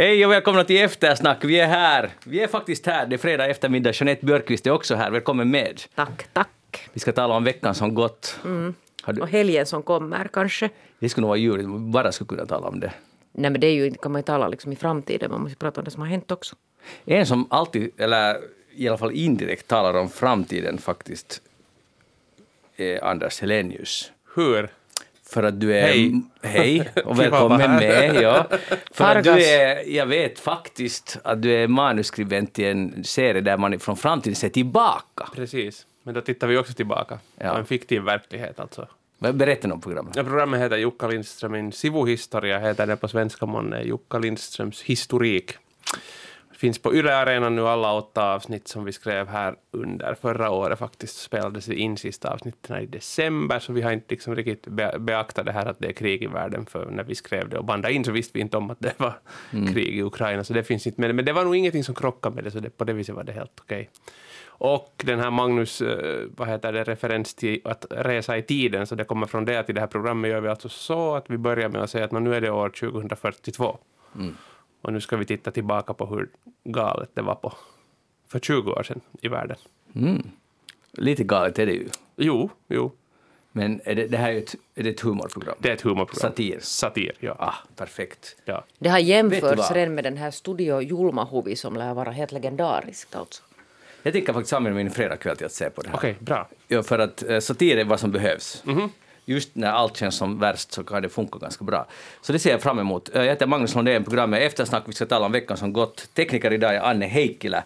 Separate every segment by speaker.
Speaker 1: Hej och välkomna till Eftersnack. Vi är här. Vi är faktiskt här. Det är fredag eftermiddag. Jeanette Björkqvist är också här. Välkommen med.
Speaker 2: Tack, tack.
Speaker 1: Vi ska tala om veckan som gått. Har du...
Speaker 2: Och helgen som kommer kanske.
Speaker 1: Det skulle nog vara vi bara skulle kunna tala om det.
Speaker 2: Nej men det är ju, kan man ju tala liksom i framtiden, man måste prata om det som har hänt också.
Speaker 1: En som alltid, eller i alla fall indirekt talar om framtiden faktiskt, är Anders Helenius.
Speaker 3: Hur?
Speaker 1: För att du är...
Speaker 3: Hej.
Speaker 1: Hej och välkommen med. Ja. För att du är, jag vet faktiskt att du är manuskribent i en serie där man från framtiden ser tillbaka.
Speaker 3: Precis. Men då tittar vi också tillbaka
Speaker 1: Ja.
Speaker 3: på en fiktiv verklighet alltså.
Speaker 1: Berätta om programmet.
Speaker 3: Ja, programmet heter Jukka Lindström, min sivuhistoria heter det på svenska månne, Jukka Lindströms historik. Finns på Yle Arena nu alla åtta avsnitt som vi skrev här under förra året faktiskt spelades det in sista avsnitten i december så vi har inte liksom riktigt be- beaktat det här att det är krig i världen för när vi skrev det och bandade in så visste vi inte om att det var krig i Ukraina så det finns inte med. Men det var nog ingenting som krockade med det så det, på det viset var det helt okej. Och den här Magnus, eh, vad heter det, referens till att resa i tiden, så det kommer från det att i det här programmet gör vi alltså så att vi börjar med att säga att nu är det år 2042. Och nu ska vi titta tillbaka på hur galet det var på för 20 år sedan i världen.
Speaker 1: Lite galet är det ju.
Speaker 3: Jo, jo,
Speaker 1: Men är det, det här är, ett, är det ett humorprogram?
Speaker 3: det är ett humorprogram.
Speaker 1: Satir.
Speaker 3: Satir, ja.
Speaker 1: Ah, perfekt.
Speaker 3: ja.
Speaker 2: Det har jämförts redan med den här Studio Julmahuvi som lär vara helt legendariskt alltså.
Speaker 1: Jag tänker faktiskt använda min fredagkväll till att se på det här.
Speaker 3: Okej, bra.
Speaker 1: Ja, för att eh, satir är vad som behövs. Just när allt känns som värst så kan det funka ganska bra. Så det ser jag fram emot. Jag heter Magnus Lundén, programmet Eftersnack. Vi ska tala om veckan som gått. Tekniker idag är Anne Heikkilä.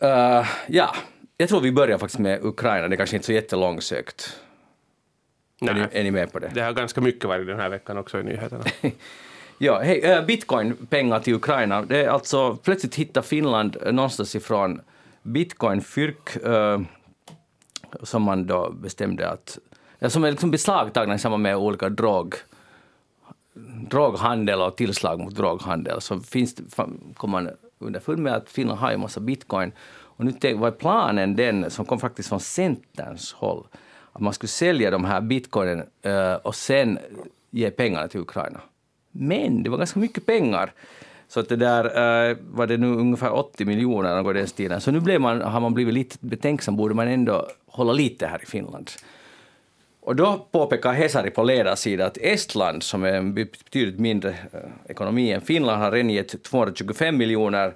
Speaker 1: Eh, ja, jag tror vi börjar faktiskt med Ukraina. Det är kanske inte så jättelångsökt. Är ni,
Speaker 3: Nej.
Speaker 1: är ni med på det?
Speaker 3: Det har ganska mycket varit den här veckan också i nyheterna.
Speaker 1: Ja, hej, eh, bitcoin-pengar till Ukraina. Det är alltså plötsligt hittar Finland någonstans ifrån bitcoin-fyrk eh, som man då bestämde att, som är liksom beslagtagna i samband med olika drog, droghandel och tillslag mot droghandel. Så finns det, kom man underfund med att Finland har en massa bitcoin. Och nu var planen den, som kom faktiskt från Centerns håll, att man skulle sälja de här bitcoinen eh, och sen ge pengarna till Ukraina. Men det var ganska mycket pengar. Så att det där eh, var det nu ungefär 80 miljoner något i den stilen. Så nu blev man, har man blivit lite betänksam, borde man ändå hålla lite här i Finland. Och då påpekar Hesari på ledarsidan att Estland, som är en betydligt mindre eh, ekonomi än Finland, har redan gett 225 miljoner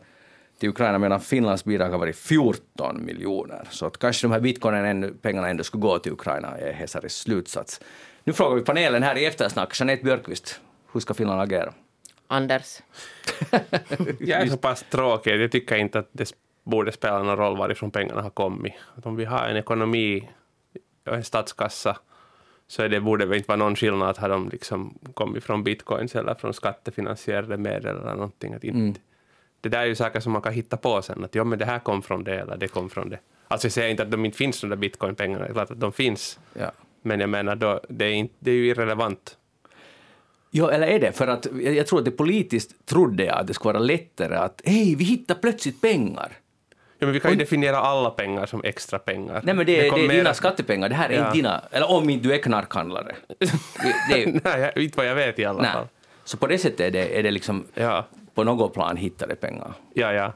Speaker 1: till Ukraina medan Finlands bidrag har varit 14 miljoner. Så att kanske de här bitcoinen ännu, pengarna ändå skulle gå till Ukraina är Hesaris slutsats. Nu frågar vi panelen här i eftersnack. Jeanette Björkqvist, hur ska Finland agera?
Speaker 2: Anders.
Speaker 3: Jag är så pass tråkig. Jag tycker inte att det borde spela någon roll varifrån pengarna har kommit. Att om vi har en ekonomi och en statskassa så det borde väl inte vara någon skillnad att har de liksom kommit från bitcoins eller från skattefinansierade medel eller någonting. Att inte, Det där är ju saker som man kan hitta på sen. Att ja, men det här kom från det eller det kom från det. Alltså jag säger inte att de inte finns, de där bitcoinpengarna. Det är klart att de finns.
Speaker 1: Ja.
Speaker 3: Men jag menar, då, det, är inte, det är ju irrelevant.
Speaker 1: Ja, eller är det? För att jag, jag tror att det politiskt trodde jag att det skulle vara lättare att hej, vi hittar plötsligt pengar.
Speaker 3: Ja, men vi kan ju definiera alla pengar som extra pengar.
Speaker 1: Nej, men det, det,
Speaker 3: kom
Speaker 1: är
Speaker 3: mera-
Speaker 1: dina skattepengar, det här är
Speaker 3: Ja.
Speaker 1: inte dina, eller om inte du är knarkhandlare. Det, det är,
Speaker 3: Nej, jag- inte vad jag vet i alla
Speaker 1: nej.
Speaker 3: fall.
Speaker 1: Så på det sättet är det, är det liksom
Speaker 3: Ja,
Speaker 1: på något plan hittade pengar.
Speaker 3: ja, ja.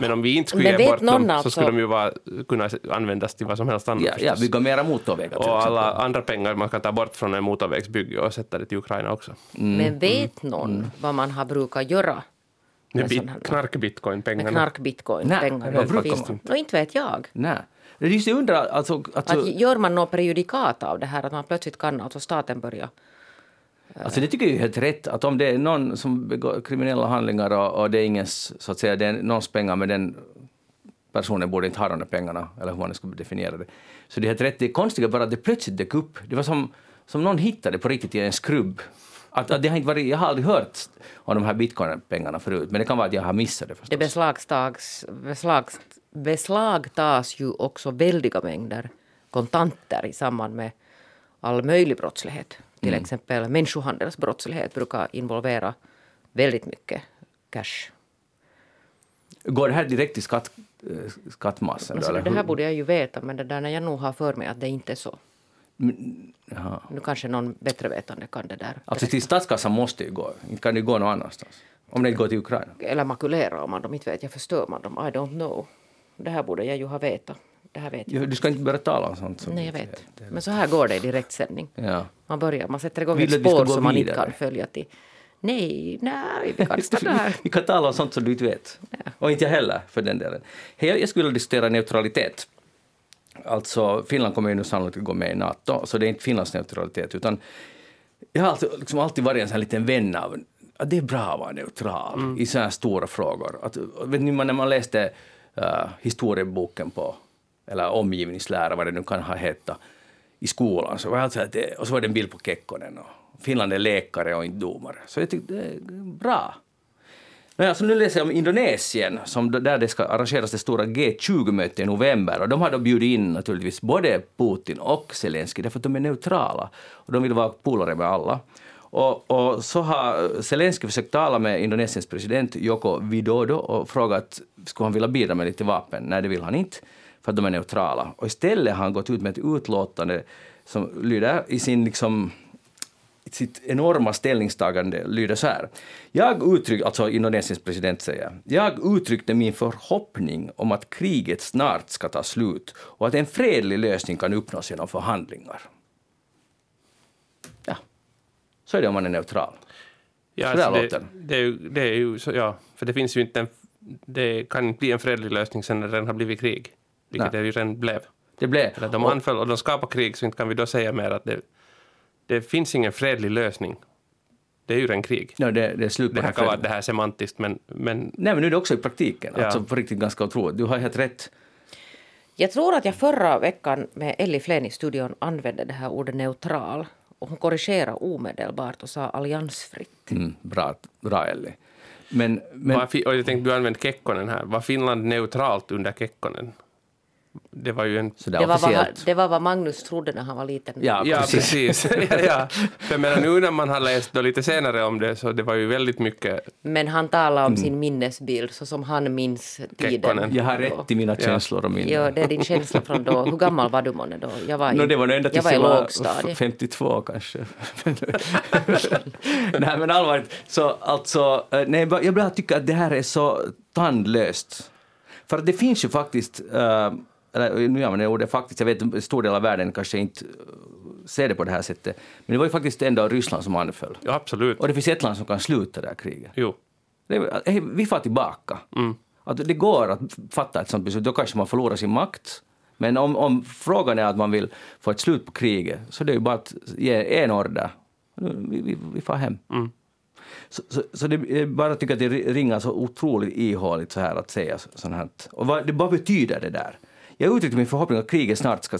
Speaker 3: Men om vi inte skulle
Speaker 2: Men
Speaker 3: ge bort
Speaker 2: någon
Speaker 3: dem
Speaker 2: alltså-
Speaker 3: så skulle de ju vara, kunna användas till vad som helst annat
Speaker 1: Ja, ja, bygga mera motorvägar till
Speaker 3: Och alla andra pengar man kan ta bort från en motorvägsbygge och sätta det till Ukraina också.
Speaker 1: Mm,
Speaker 2: Men vet någon vad man har brukat göra
Speaker 3: Med bit, knark-bitcoin-pengarna.
Speaker 2: knark-bitcoin-pengar?
Speaker 1: Nej, vad brukar man?
Speaker 2: Nå, inte vet jag.
Speaker 1: Nej. Det är just jag undrar, alltså, alltså,
Speaker 2: Att gör man något prejudikat av det här, att man plötsligt kan alltså staten börja
Speaker 1: alltså det tycker jag är helt rätt, att om det är någon som begår kriminella handlingar och, och det är ingens, så att säga, det är någons pengar men den personen borde inte ha de där pengarna, eller hur man ska definiera det. Så det är helt rätt. Det är konstigt bara att det plötsligt dök upp. Det var som, som någon hittade på riktigt i en skrubb. Att, att det har inte varit, jag har aldrig hört om de här bitcoin-pengarna förut, men det kan vara att jag har missat det förstås.
Speaker 2: Det beslagtags, beslags, beslagtas ju också väldiga mängder kontanter i samband med all möjlig brottslighet. Till exempel människohandelsbrottslighet brukar involvera väldigt mycket cash.
Speaker 1: Går det här direkt till skatt, eh, skattmassan?
Speaker 2: Alltså, det här borde jag ju veta, men det där när jag nog har för mig att det inte är så.
Speaker 1: Jaha.
Speaker 2: Nu kanske någon bättre vetande kan det där.
Speaker 1: Alltså till statskassan måste ju gå, inte kan det gå någon annanstans. Om det inte går till Ukraina.
Speaker 2: Eller makulerar man dem, inte vet jag, förstör man dem? I don't know. Det här borde jag ju ha vetat. Det här vet jag.
Speaker 1: Ja, Du ska inte börja tala om sånt. som
Speaker 2: Nej, jag vet. Men så här går det i direktsändning.
Speaker 1: Ja.
Speaker 2: Man börjar, man sätter igång ett spår som man inte kan följa till. Nej, nej, vi kan stanna här.
Speaker 1: Vi kan tala om sånt som du inte vet. Och inte jag heller, för den delen. Jag skulle vilja diskutera neutralitet. Alltså, Finland kommer ju nu sannolikt att gå med i Nato, så det är inte Finlands neutralitet, utan jag har alltid, liksom alltid varit en sån liten vän av att det är bra att vara neutral i så här stora frågor. Att, vet ni, när man läste uh, historieboken på, eller omgivningslära, vad det nu kan ha hetat, i skolan, så var jag att det, och så var det en bild på Kekkonen. Och Finland är läkare och inte domare. Så jag tyckte det är bra. Nåja, så alltså, nu läser jag om Indonesien, som där det ska arrangeras det stora G20-mötet i november. Och de har då bjudit in naturligtvis både Putin och Zelensky, därför att de är neutrala. Och de vill vara polare med alla. Och, och så har Zelensky försökt tala med Indonesiens president Joko Widodo och frågat skulle han vilja bidra med lite vapen. Nej, det vill han inte, för att de är neutrala. Och istället har han gått ut med ett utlåtande som lyder i sin liksom sitt enorma ställningstagande lyder så här. Jag uttryck, alltså Indonesiens president säger, jag uttryckte min förhoppning om att kriget snart ska ta slut och att en fredlig lösning kan uppnås genom förhandlingar. Ja, så är det om man är neutral.
Speaker 3: Ja,
Speaker 1: Så
Speaker 3: alltså
Speaker 1: låter
Speaker 3: det,
Speaker 1: det.
Speaker 3: det, är ju, det är ju så, ja, för det finns ju inte en, det kan inte bli en fredlig lösning sen när det redan har blivit krig, vilket
Speaker 1: Nej.
Speaker 3: det ju redan blev.
Speaker 1: Det blev...
Speaker 3: Eller de anföll och de skapar krig, så inte kan vi då säga mer att det, det finns ingen fredlig lösning. Det är ju en krig.
Speaker 1: Ja, det, det är slut på
Speaker 3: Det här kan vara det här semantiskt, men, men
Speaker 1: Nej, men nu är det också i praktiken.
Speaker 3: Ja.
Speaker 1: Alltså på riktigt ganska otroligt. Du har helt rätt.
Speaker 2: Jag tror att jag förra veckan med Elli Flen i studion använde det här ordet neutral. Och hon korrigerade omedelbart och sa alliansfritt.
Speaker 1: Mm, bra, bra Elli. Men, men
Speaker 3: var, och jag tänkte du använde Kekkonen här. Var Finland neutralt under Kekkonen? Det var ju en...
Speaker 1: så där
Speaker 2: Det var, vad, det var vad Magnus trodde när han var liten.
Speaker 1: Ja,
Speaker 3: Ja,
Speaker 1: precis.
Speaker 3: ja, ja. För menar, nu när man har läst då lite senare om det så det var ju väldigt mycket
Speaker 2: Men han talade
Speaker 1: Mm.
Speaker 2: om sin minnesbild så som han minns tiden.
Speaker 3: Kekkonen.
Speaker 1: Jag har rätt i mina
Speaker 3: Ja.
Speaker 1: känslor och minnen.
Speaker 2: Ja, det är din känsla från då. Hur gammal var du månne då? Jag var i,
Speaker 1: No, det var nog ända
Speaker 2: jag var i
Speaker 1: jag var
Speaker 2: lågstadiet.
Speaker 1: 52 kanske. nej men allvarligt, så alltså, eh, nej, jag bara- tycker att det här är så tandlöst. För det finns ju faktiskt, eh, eller nu använder jag ordet faktiskt, jag vet att en stor del av världen kanske inte eh, ser det på det här sättet, men det var ju faktiskt ändå Ryssland som anföll.
Speaker 3: Ja, absolut.
Speaker 1: Och det finns ett land som kan sluta det här kriget.
Speaker 3: Jo.
Speaker 1: Det hej, vi får tillbaka. Att det går att fatta ett sånt beslut. Då kanske man förlorar sin makt. Men om, om frågan är att man vill få ett slut på kriget så det är ju bara att ge en order. Vi, vi, vi får hem. Så, så, så det, jag bara tycker att det ringar så otroligt ihåligt så här att säga sånt här. Och vad, det bara betyder det där. Jag uttryckte min förhoppning att kriget snart ska,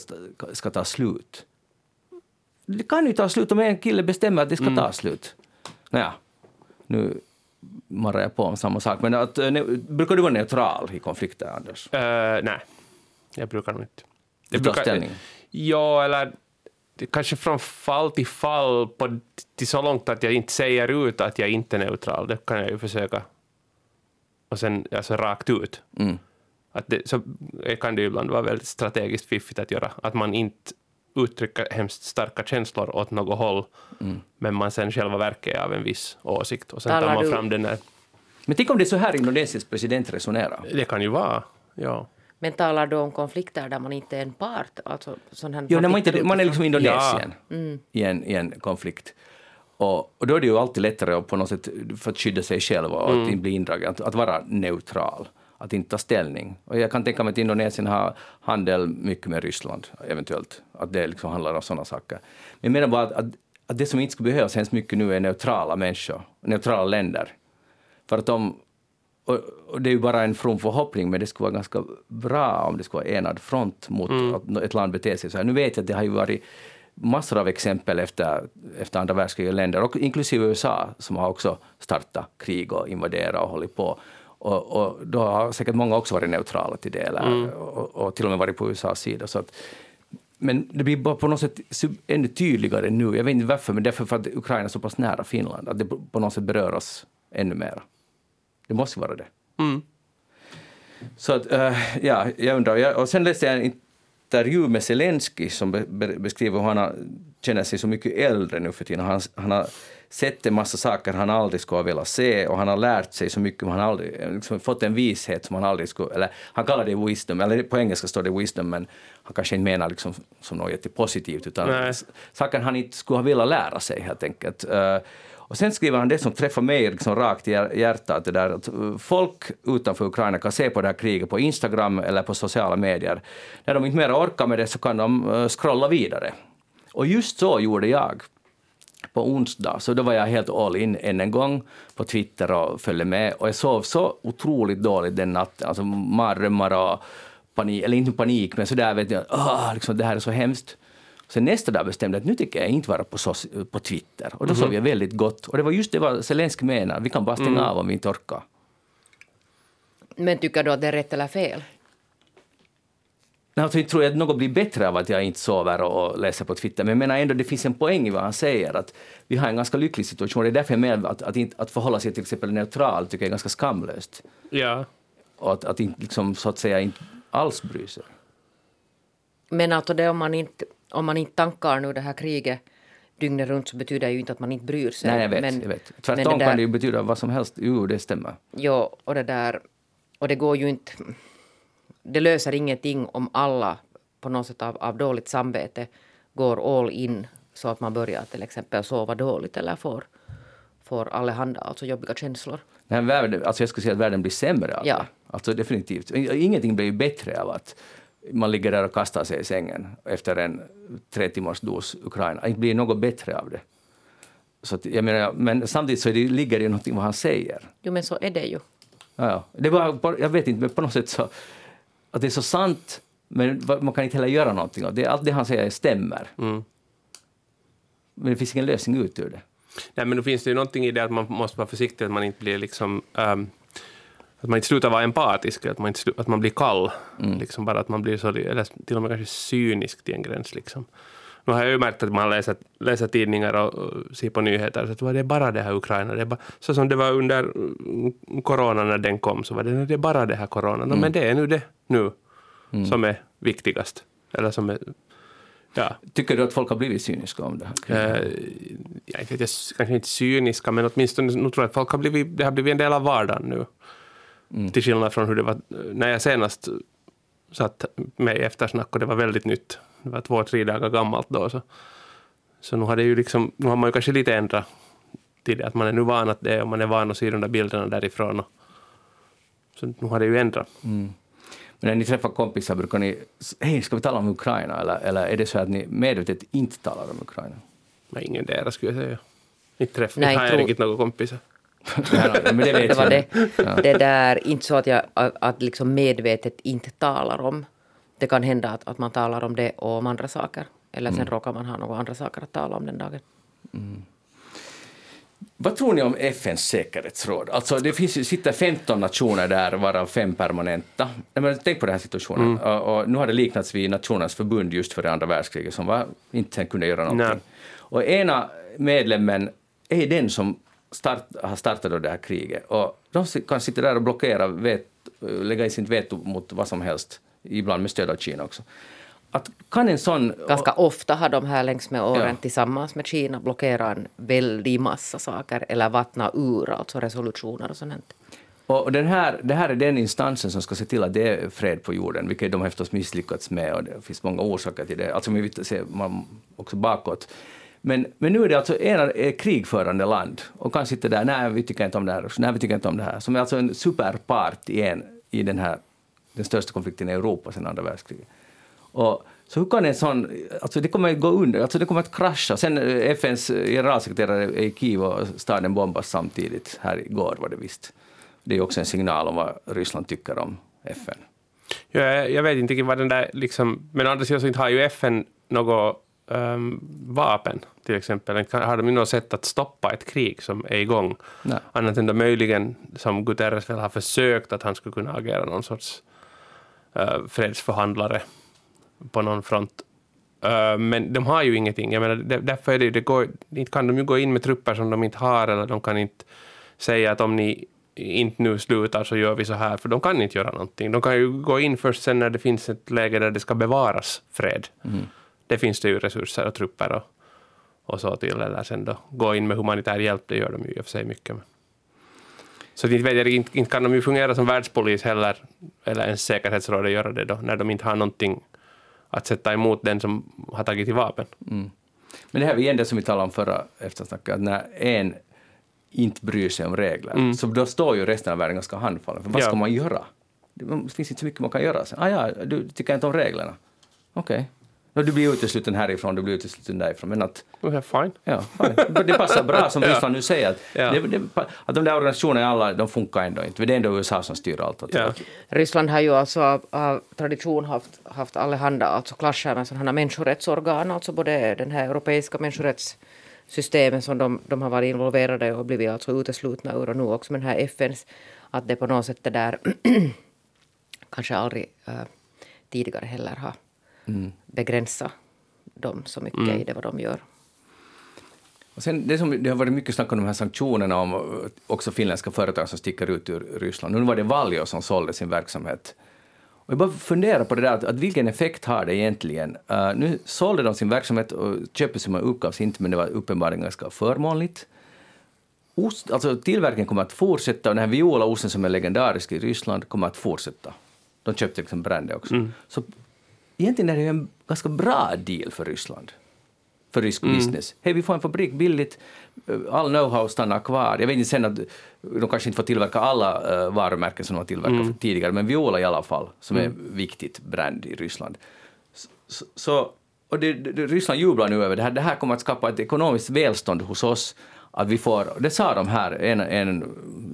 Speaker 1: ska ta slut. Det kan ju ta slut om en kille bestämmer att det ska ta slut. Naja, nu marrar jag på om samma sak. Men att, eh, ne, brukar du vara neutral i konflikter, Anders?
Speaker 3: Eh, nej, jag brukar nog inte.
Speaker 1: Du tar ställning?
Speaker 3: Ja, eller kanske från fall till fall på, till så långt att jag inte säger ut att jag inte är neutral. Det kan jag ju försöka. Och sen alltså rakt ut.
Speaker 1: Mm.
Speaker 3: Att det, så kan det ibland vara väldigt strategiskt fiffigt att göra. Att man inte uttrycker hemskt starka känslor åt något håll,
Speaker 1: Mm.
Speaker 3: men man sen själva verkar av en viss åsikt. Och sen tar man
Speaker 2: du-
Speaker 3: fram den där.
Speaker 1: Men tänk om det är så här Indonesiens president resonerar.
Speaker 3: Det kan ju vara, ja.
Speaker 2: Men talar du om konflikter där man inte är en part? Alltså, sån här
Speaker 1: Jo, man, inte, man är liksom Indonesien i, en, i en konflikt. Och, och då är det ju alltid lättare att på något sätt för att skydda sig själv och att inte bli indragen, att, att vara neutral, att inte ta ställning. Och jag kan tänka mig att Indonesien har handel mycket med Ryssland, eventuellt. Att det liksom handlar om sådana saker. Men jag menar bara att, att, att det som inte skulle behövas hemskt mycket nu är neutrala människor, neutrala länder. För att de, och, det är ju bara en from förhoppning, men det skulle vara ganska bra om det skulle vara enad front mot att ett land beter sig så här. Nu vet jag att det har ju varit massor av exempel efter, efter andra världskriget, länder, och inklusive USA, som har också startat krig och invaderat och hållit på. Och, och då har säkert många också varit neutrala till det, eller, och, och till och med varit på USAs sida. Så att, men det blir bara på något sätt ännu tydligare nu. Jag vet inte varför, men därför för att Ukraina är så pass nära Finland, att det på något sätt berör oss ännu mer. Det måste vara det.
Speaker 3: Mm.
Speaker 1: Så att, eh, ja, jag undrar. Jag, och sen läste jag en in- intervju med Zelensky som be, be, beskriver hur han känner sig så mycket äldre nu för tiden. Han, han har sett en massa saker han aldrig skulle ha velat se och han har lärt sig så mycket, han har aldrig, liksom fått en vishet som han aldrig skulle... Eller han kallar det wisdom, eller på engelska står det wisdom, men han kanske inte menar liksom som något jättepositivt, utan
Speaker 3: Nej.
Speaker 1: saker han inte skulle ha velat lära sig helt enkelt. Uh, och sen skriver han det som träffar mig liksom rakt i hjär- hjärtat, det där att uh, folk utanför Ukraina kan se på det här kriget på Instagram eller på sociala medier. När de inte mer orkar med det så kan de uh, scrolla vidare. Och just så gjorde jag på onsdag, så då var jag helt all in än en gång på Twitter och följde med. Och jag sov så otroligt dåligt den natten, alltså mardrömmar och panik, eller inte panik, men sådär vet jag, ah, liksom, det här är så hemskt. Sen nästa dag bestämde jag att nu tänker jag inte vara på, soc- på Twitter. Och då sov jag väldigt gott. Och det var just det vad Zelenskyj menar, vi kan bara stänga av om vi inte orkar.
Speaker 2: Men tycker du att det är rätt eller fel?
Speaker 1: Nej, Alltså, tror jag att något blir bättre av att jag inte sover och läser på Twitter, men jag menar ändå det finns en poäng i vad han säger, att vi har en ganska lycklig situation. Det är därför jag menar att, att, inte, att förhålla sig till exempel neutral tycker jag är ganska skamlöst.
Speaker 3: Ja.
Speaker 1: Och att, att inte, liksom, så att säga, inte alls bry sig.
Speaker 2: Men alltså det om man inte, om man inte tankar nu det här kriget dygnet runt så betyder det ju inte att man inte bryr sig.
Speaker 1: Nej, jag vet.
Speaker 2: Men,
Speaker 1: jag vet.
Speaker 2: men
Speaker 1: Tvärtom
Speaker 2: det
Speaker 1: kan
Speaker 2: där-
Speaker 1: det ju betyda vad som helst. Jo, det stämmer.
Speaker 2: Ja, och det där... Och det går ju inte... Det löser ingenting om alla på något sätt av, av dåligt samvete går all in så att man börjar till exempel sova dåligt eller får, får allehanda alltså jobbiga känslor.
Speaker 1: Här världen, alltså jag skulle säga att världen blir sämre av
Speaker 2: Ja.
Speaker 1: det. Alltså definitivt. Ingenting blir ju bättre av att man ligger där och kastar sig i sängen efter en tre timmars dos Ukraina. Inte blir något bättre av det. Så att, jag menar, men samtidigt så det, ligger det ju någonting vad han säger.
Speaker 2: Jo, men så är det ju.
Speaker 1: Ja. Det var, jag vet inte, men på något sätt så... Att det är så sant, men man kan inte heller göra någonting av det. Allt det han säger stämmer.
Speaker 3: Mm.
Speaker 1: Men det finns ingen lösning ut ur det.
Speaker 3: Nej, men då finns det ju någonting i det att man måste vara försiktig att man inte blir liksom... ehm, att man inte slutar vara empatisk, att man, inte att man blir kall. Liksom bara att man blir så, eller till och med kanske cynisk till en gräns. Liksom. Nu har jag ju märkt att man läser, läser tidningar och, och ser på nyheter, så att vad det bara det här Ukraina. Det bara, så som det var under mm, corona när den kom, så var det, det är bara det här corona. No, Men det är nu det nu som är viktigast. Eller som är... Ja.
Speaker 1: Tycker du att folk har blivit cyniska om det här?
Speaker 3: Eh, jag vet, jag kanske inte cyniska, men åtminstone nu tror jag att folk har blivit, det har blivit en del av vardagen nu. Till skillnad från hur det var när jag senast satt med i eftersnack och det var väldigt nytt. Det var två, tre dagar gammalt då. Så, så nu har, det ju liksom, nu har man ju kanske lite ändrat till det, att man är nu van att det och man är van att se de där bilderna därifrån. Och, så nu har det ju ändrat.
Speaker 1: Men när ni träffar kompisar brukar ni... Hej, ska vi tala om Ukraina? Eller, eller är det så att ni medvetet inte talar om Ukraina?
Speaker 3: Men ingen där skulle jag säga. Inte träffat,
Speaker 2: Nej,
Speaker 3: har jag riktigt några kompisar.
Speaker 1: men det vet
Speaker 2: Det var
Speaker 1: jag.
Speaker 2: det. Det där, inte så att jag att, liksom medvetet inte talar om. Det kan hända att, att man talar om det och om andra saker. Eller sen råkar man ha några andra saker att tala om den dagen.
Speaker 1: Vad tror ni om FNs säkerhetsråd? Alltså det finns, sitter 15 nationer där, varav fem permanenta. Men tänk på den här situationen. Och, och nu har det liknats vid Nationernas förbund just för det andra världskriget som var, inte kunde göra någonting.
Speaker 3: Nej.
Speaker 1: Och ena medlemmen är den som start, har startat det här kriget. Och de kan sitta där och blockera, vet, lägga i sitt veto mot vad som helst, ibland med stöd av Kina också. Att kan en sån...
Speaker 2: Ganska ofta har de här längs med åren
Speaker 1: Ja.
Speaker 2: tillsammans med Kina blockerat en väldig massa saker eller vattnat ur alltså resolutioner och sånt.
Speaker 1: Och den här, det här är den instansen som ska se till att det är fred på jorden, vilket de har förstås misslyckats med och det finns många orsaker till det. Alltså vi vill se man också bakåt. Men, men nu är det alltså ena krigförande land och kan sitta där, nej vi tycker inte om det här, nej vi tycker inte om det här, som är alltså en superpart i, en, i den här, den största konflikten i Europa sedan andra världskriget. Och, så hur kan en sån, alltså det kommer att gå under, alltså det kommer att krascha. Sen eh, FNs generalsekreterare är i Kiev och staden bombas samtidigt, här igår var det visst. Det är också en signal om vad Ryssland tycker om FN.
Speaker 3: Ja, jag, vet inte vad den där liksom, men å andra sidan så inte har ju FN något ehm, vapen till exempel. Har de ju något sätt att stoppa ett krig som är igång?
Speaker 1: Nej.
Speaker 3: Annat än då möjligen, som Guterres väl har försökt, att han skulle kunna agera någon sorts uh, fredsförhandlare på någon front. Eh, men de har ju ingenting. Jag menar, där- därför är det, det går, inte kan de ju gå in med trupper som de inte har, eller de kan inte säga att om ni inte nu slutar så gör vi så här, för de kan inte göra någonting. De kan ju gå in först sen när det finns ett läge där det ska bevaras fred. Det finns det ju resurser och trupper och, och så till, eller sen då gå in med humanitär hjälp, det gör de ju i och för sig mycket. Men. Så inte, inte kan de ju fungera som världspolis heller, eller ens säkerhetsrådet göra det då, när de inte har någonting att sätta emot den som har tagit till vapen.
Speaker 1: Men det här är igen det som vi talade om förra eftersnacket, att när en inte bryr sig om regler, så då står ju resten av världen ganska handfallen. För vad
Speaker 3: Ja.
Speaker 1: ska man göra? Det finns inte så mycket man kan göra. Så, ah, ja, du tycker inte om reglerna. Okej. Okay. Du blir utesluten härifrån, du blir utesluten därifrån. Men att,
Speaker 3: är fine.
Speaker 1: ja, fine. det passar bra som. Ryssland nu säger. Att,
Speaker 3: Ja.
Speaker 1: det, det, att de där organisationerna alla, de funkar ändå inte. Det är ändå USA som styr allt.
Speaker 3: Ja.
Speaker 2: Ryssland har ju alltså av, av tradition haft, haft allehanda alltså klascher med sådana människorättsorgan, alltså både den här europeiska människorättssystemet som de, de har varit involverade och blivit alltså uteslutna ur och nu också med den här FNs, att det på något sätt det där kanske aldrig äh, tidigare heller har begränsat dem så mycket i det vad de gör.
Speaker 1: Och sen, det, som, det har varit mycket snack om de här sanktionerna om också finländska företag som sticker ut ur Ryssland. Nu var det Valjo som sålde sin verksamhet. Och jag bara funderar på det där, att, att vilken effekt har det egentligen? Uh, nu sålde de sin verksamhet och köpesumman uppgavs inte, men det var uppenbarligen ganska förmånligt. Ost, alltså tillverkningen kommer att fortsätta och den här Viola-osten som är legendarisk i Ryssland kommer att fortsätta. De köpte liksom Brande också. Så egentligen är det ju en ganska bra deal för Ryssland. För rysk business. Hej, vi får en fabrik billigt, eh, all know-how stannar kvar. Jag vet inte sen att de kanske inte får tillverka alla uh, varumärken som de har tillverkat tidigare, men Viola i alla fall, som är viktigt brand i Ryssland. Så, så, och det, det, Ryssland jublar nu över det här. Det här kommer att skapa ett ekonomiskt välstånd hos oss. Att vi får, det sa de här, en, en,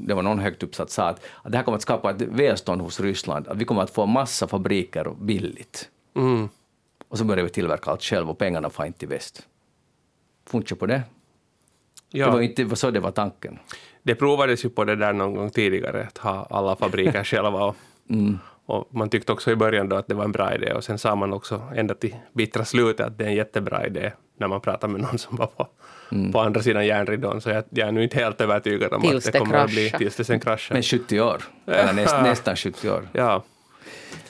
Speaker 1: det var någon högt uppsatt sa att, att det här kommer att skapa ett välstånd hos Ryssland. Att vi kommer att få massa fabriker billigt.
Speaker 3: Mm.
Speaker 1: Och så börjar vi tillverka allt själv och pengarna får inte till väst. Funkar på det?
Speaker 3: Ja.
Speaker 1: Det var inte så det var tanken.
Speaker 3: Det provades ju på det där någon gång tidigare, att ha alla fabriker själva. Och, och man tyckte också i början då att det var en bra idé och sen sa man också ända till bittra slutet att det är en jättebra idé när man pratar med någon som var på, på andra sidan järnridån. Så jag, jag är nu inte helt övertygad om
Speaker 2: Tills
Speaker 3: att det
Speaker 2: det
Speaker 3: kommer att bli tills det sen kraschar.
Speaker 1: Men 70 år, eller näst, nästan 70 år.
Speaker 3: Ja,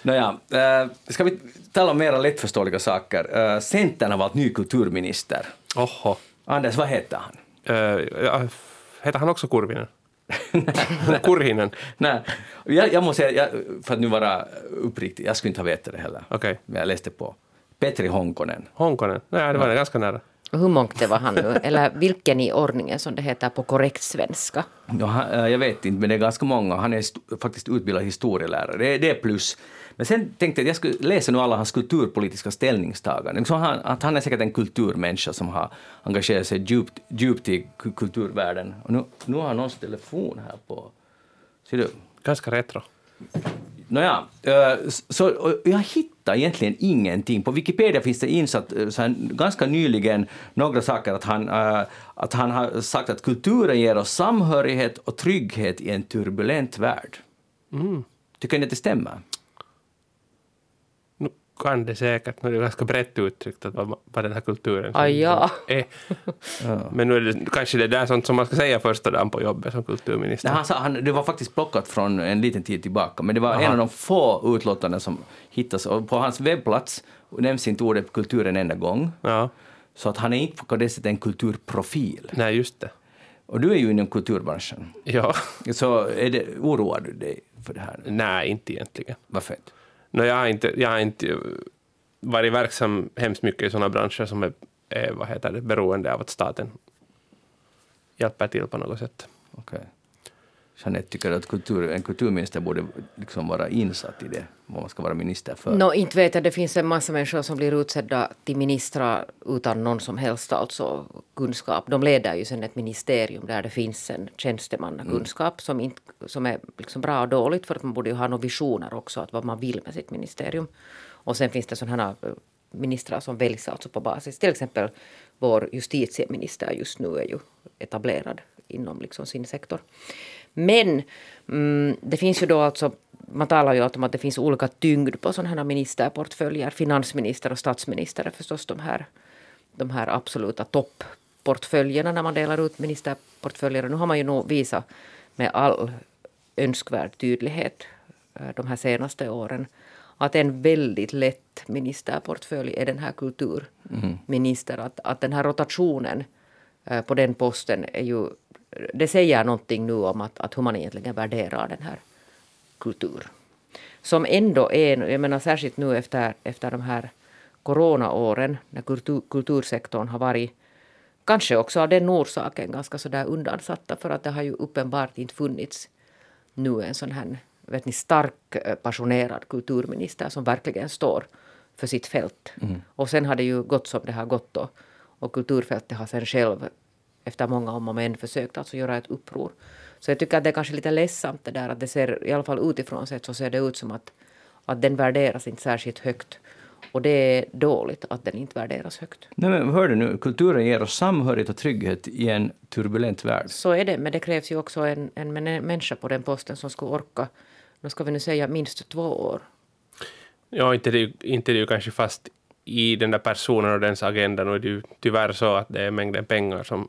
Speaker 1: Nåja, äh, ska vi tala om mera lättförståeliga saker? Äh, Centern har valt ny kulturminister.
Speaker 3: oho.
Speaker 1: Anders, vad heter han?
Speaker 3: Ja, heter han också Kurvinen? Kurhinen?
Speaker 1: Nej, jag, jag måste säga, jag, för att nu vara uppriktig, jag skulle inte ha vetat det heller.
Speaker 3: Okej.
Speaker 1: Men jag läste på. Petri Honkonen.
Speaker 3: Honkonen? Nej, det var ganska nära.
Speaker 2: Hur mångt det var han nu? Eller vilken i ordningen som det heter på korrekt svenska?
Speaker 1: Ja, äh, jag vet inte, men det är ganska många. Han är faktiskt utbildad historielärare. Det, är- det är plus. Men sen tänkte jag att jag skulle läsa nu alla hans kulturpolitiska ställningstaganden. Liksom han, att han är säkert en kulturmänniska som har engagerat sig djupt, djupt i ku- kulturvärlden. Och nu, nu har han någons telefon här på... Ser du?
Speaker 3: Ganska retro.
Speaker 1: Nåja, eh, så jag hittar egentligen ingenting. På Wikipedia finns det insatt eh, här, ganska nyligen några saker att han, eh, att han har sagt att kulturen ger oss samhörighet och trygghet i en turbulent värld. Tycker ni att det stämmer?
Speaker 3: Kan det säkert, nu är det ganska brett uttryckt att vad, vad den här kulturen
Speaker 2: Aj, ja.
Speaker 3: är. Men nu är det kanske det där sånt som man ska säga första dagen på jobbet som kulturminister.
Speaker 1: Nej, han sa, han, det var faktiskt plockat från en liten tid tillbaka, men det var en av de få utlåtanden som hittas. Och på hans webbplats nämns inte ordet kultur en enda gång.
Speaker 3: Ja,
Speaker 1: Så att han är inte på det sättet en kulturprofil.
Speaker 3: nej just det.
Speaker 1: Och du är ju inom kulturbranschen.
Speaker 3: Ja,
Speaker 1: Så är det, oroar du dig för det här?
Speaker 3: nej inte egentligen.
Speaker 1: Varför inte?
Speaker 3: No, jag, har inte, jag har inte varit verksam hemskt mycket i sådana branscher som är, är vad heter det, beroende av att staten hjälper till på något sätt.
Speaker 1: Okej. Jeanette tycker att kultur, en kulturminister borde liksom vara insatt i det, vad man ska vara minister för.
Speaker 2: Nå, inte vet jag, det finns en massa människor som blir utsedda till ministrar utan någon som helst alltså kunskap. De leder ju sen ett ministerium där det finns en tjänstemannakunskap som, inte, som är liksom bra och dåligt för att man borde ju ha några visioner också, att vad man vill med sitt ministerium. Och sen finns det sådana här eh, ministrar som väljs alltså på basis. Till exempel vår justitieminister just nu är ju etablerad inom liksom sin sektor. Men mm, det finns ju då alltså, man talar ju om att det finns olika tyngd på sådana här ministerportföljer. Finansminister och statsminister är förstås de här, de här absoluta toppportföljerna när man delar ut ministerportföljer. Nu har man ju nog visat med all önskvärd tydlighet eh, de här senaste åren. Att en väldigt lätt ministerportfölj är den här kulturminister. Att, att den här rotationen eh, på den posten är ju... Det säger någonting nu om att, att hur man egentligen värderar den här kultur. Som ändå är, jag menar särskilt nu efter, efter de här coronaåren när kultur, kultursektorn har varit kanske också av den orsaken ganska så där undansatta för att det har ju uppenbart inte funnits nu en sån här vet ni, stark eh, passionerad kulturminister som verkligen står för sitt fält. Mm. Och sen har det ju gått som det har gått och, och kulturfältet har sen själv efter många om och men försökt alltså göra ett uppror. Så jag tycker att det är kanske lite ledsamt det där att det ser, i alla fall utifrån sett så ser det ut som att, att den värderas inte särskilt högt. Och det är dåligt att den inte värderas högt.
Speaker 1: Nej, men hör du nu, kulturen ger oss samhörighet och trygghet i en turbulent värld.
Speaker 2: Så är det, men det krävs ju också en, en människa på den posten som skulle orka, nu ska vi nu säga minst två år.
Speaker 3: Ja, inte det, inte det ju kanske fast i den där personen och dens agenda. Nu är det ju tyvärr så att det är mängden pengar som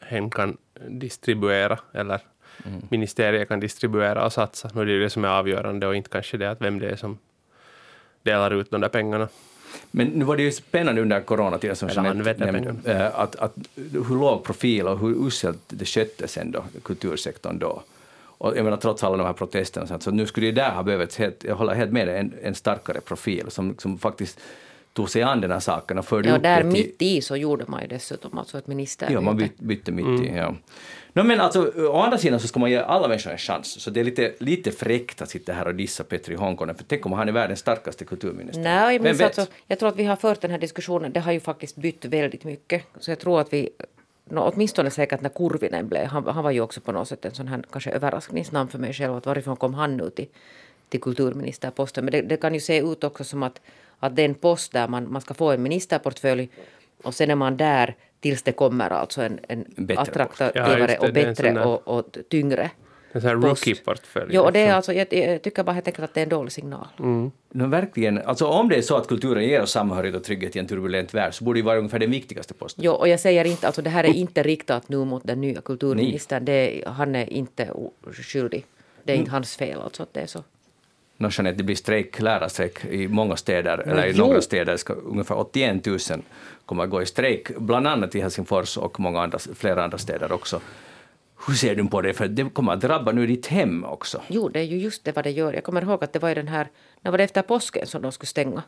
Speaker 3: hen kan distribuera eller mm. ministeriet kan distribuera och satsa. Nu är det ju det som är avgörande och inte kanske det att vem det är som delar ut de där pengarna.
Speaker 1: Men nu var det ju spännande under coronatiden som Jeanette nämnde, äh, att, att hur låg profil och hur uselt det sköttes ändå, kultursektorn då. Och jag menar, trots alla de här protesterna, så nu skulle det där ha behövts, helt, jag håller helt med dig, en, en starkare profil som, som faktiskt tog sig an den här saken och förde
Speaker 2: ja,
Speaker 1: upp
Speaker 2: där
Speaker 1: det
Speaker 2: till... mitt i så gjorde man ju dessutom alltså ett ministerbyte.
Speaker 1: Ja, man bytte, bytte mitt mm. i. Ja. No, men alltså, å andra sidan så ska man ge alla människor en chans, så det är lite, lite fräckt att sitta här och dissa Petri Honkonen, för tänk om han är världens starkaste kulturminister.
Speaker 2: Nej, men alltså, jag tror att vi har fört den här diskussionen, det har ju faktiskt bytt väldigt mycket, så jag tror att vi No, åtminstone säkert när Kurvinen blev, han, han var ju också på något sätt en sån här kanske överraskningsnamn för mig själv, att varifrån kom han nu till, till kulturministerposten. Men det, det, kan ju se ut också som att, att den post där man, man ska få en ministerportfölj och sen är man där tills det kommer alltså en, en attraktivare ja, och bättre och, och tyngre
Speaker 3: en sån här rookie-portfölj.
Speaker 2: Jo, och det är alltså, jag, jag tycker bara helt enkelt att det är en dålig signal.
Speaker 1: Mm. No, verkligen. Alltså, om det är så att kulturen ger oss samhörighet och trygghet i en turbulent värld så borde det vara ungefär den viktigaste posten.
Speaker 2: Jo, och jag säger inte, alltså det här är inte riktat nu mot den nya kulturministern. Det, han är inte skyldig. Det är inte mm. hans fel alltså att det är så.
Speaker 1: No, Jeanette, det blir strejk, lärarstrejk i många städer, no, eller i jo. några städer ska ungefär 81 000 kommer att gå i strejk, bland annat i Helsingfors och många andra, flera andra städer också. Hur ser du på det? För det kommer att drabba nu ditt hem också.
Speaker 2: Jo, det är ju just det vad det gör. Jag kommer ihåg att det var i den här, när var det efter påsken som de skulle stänga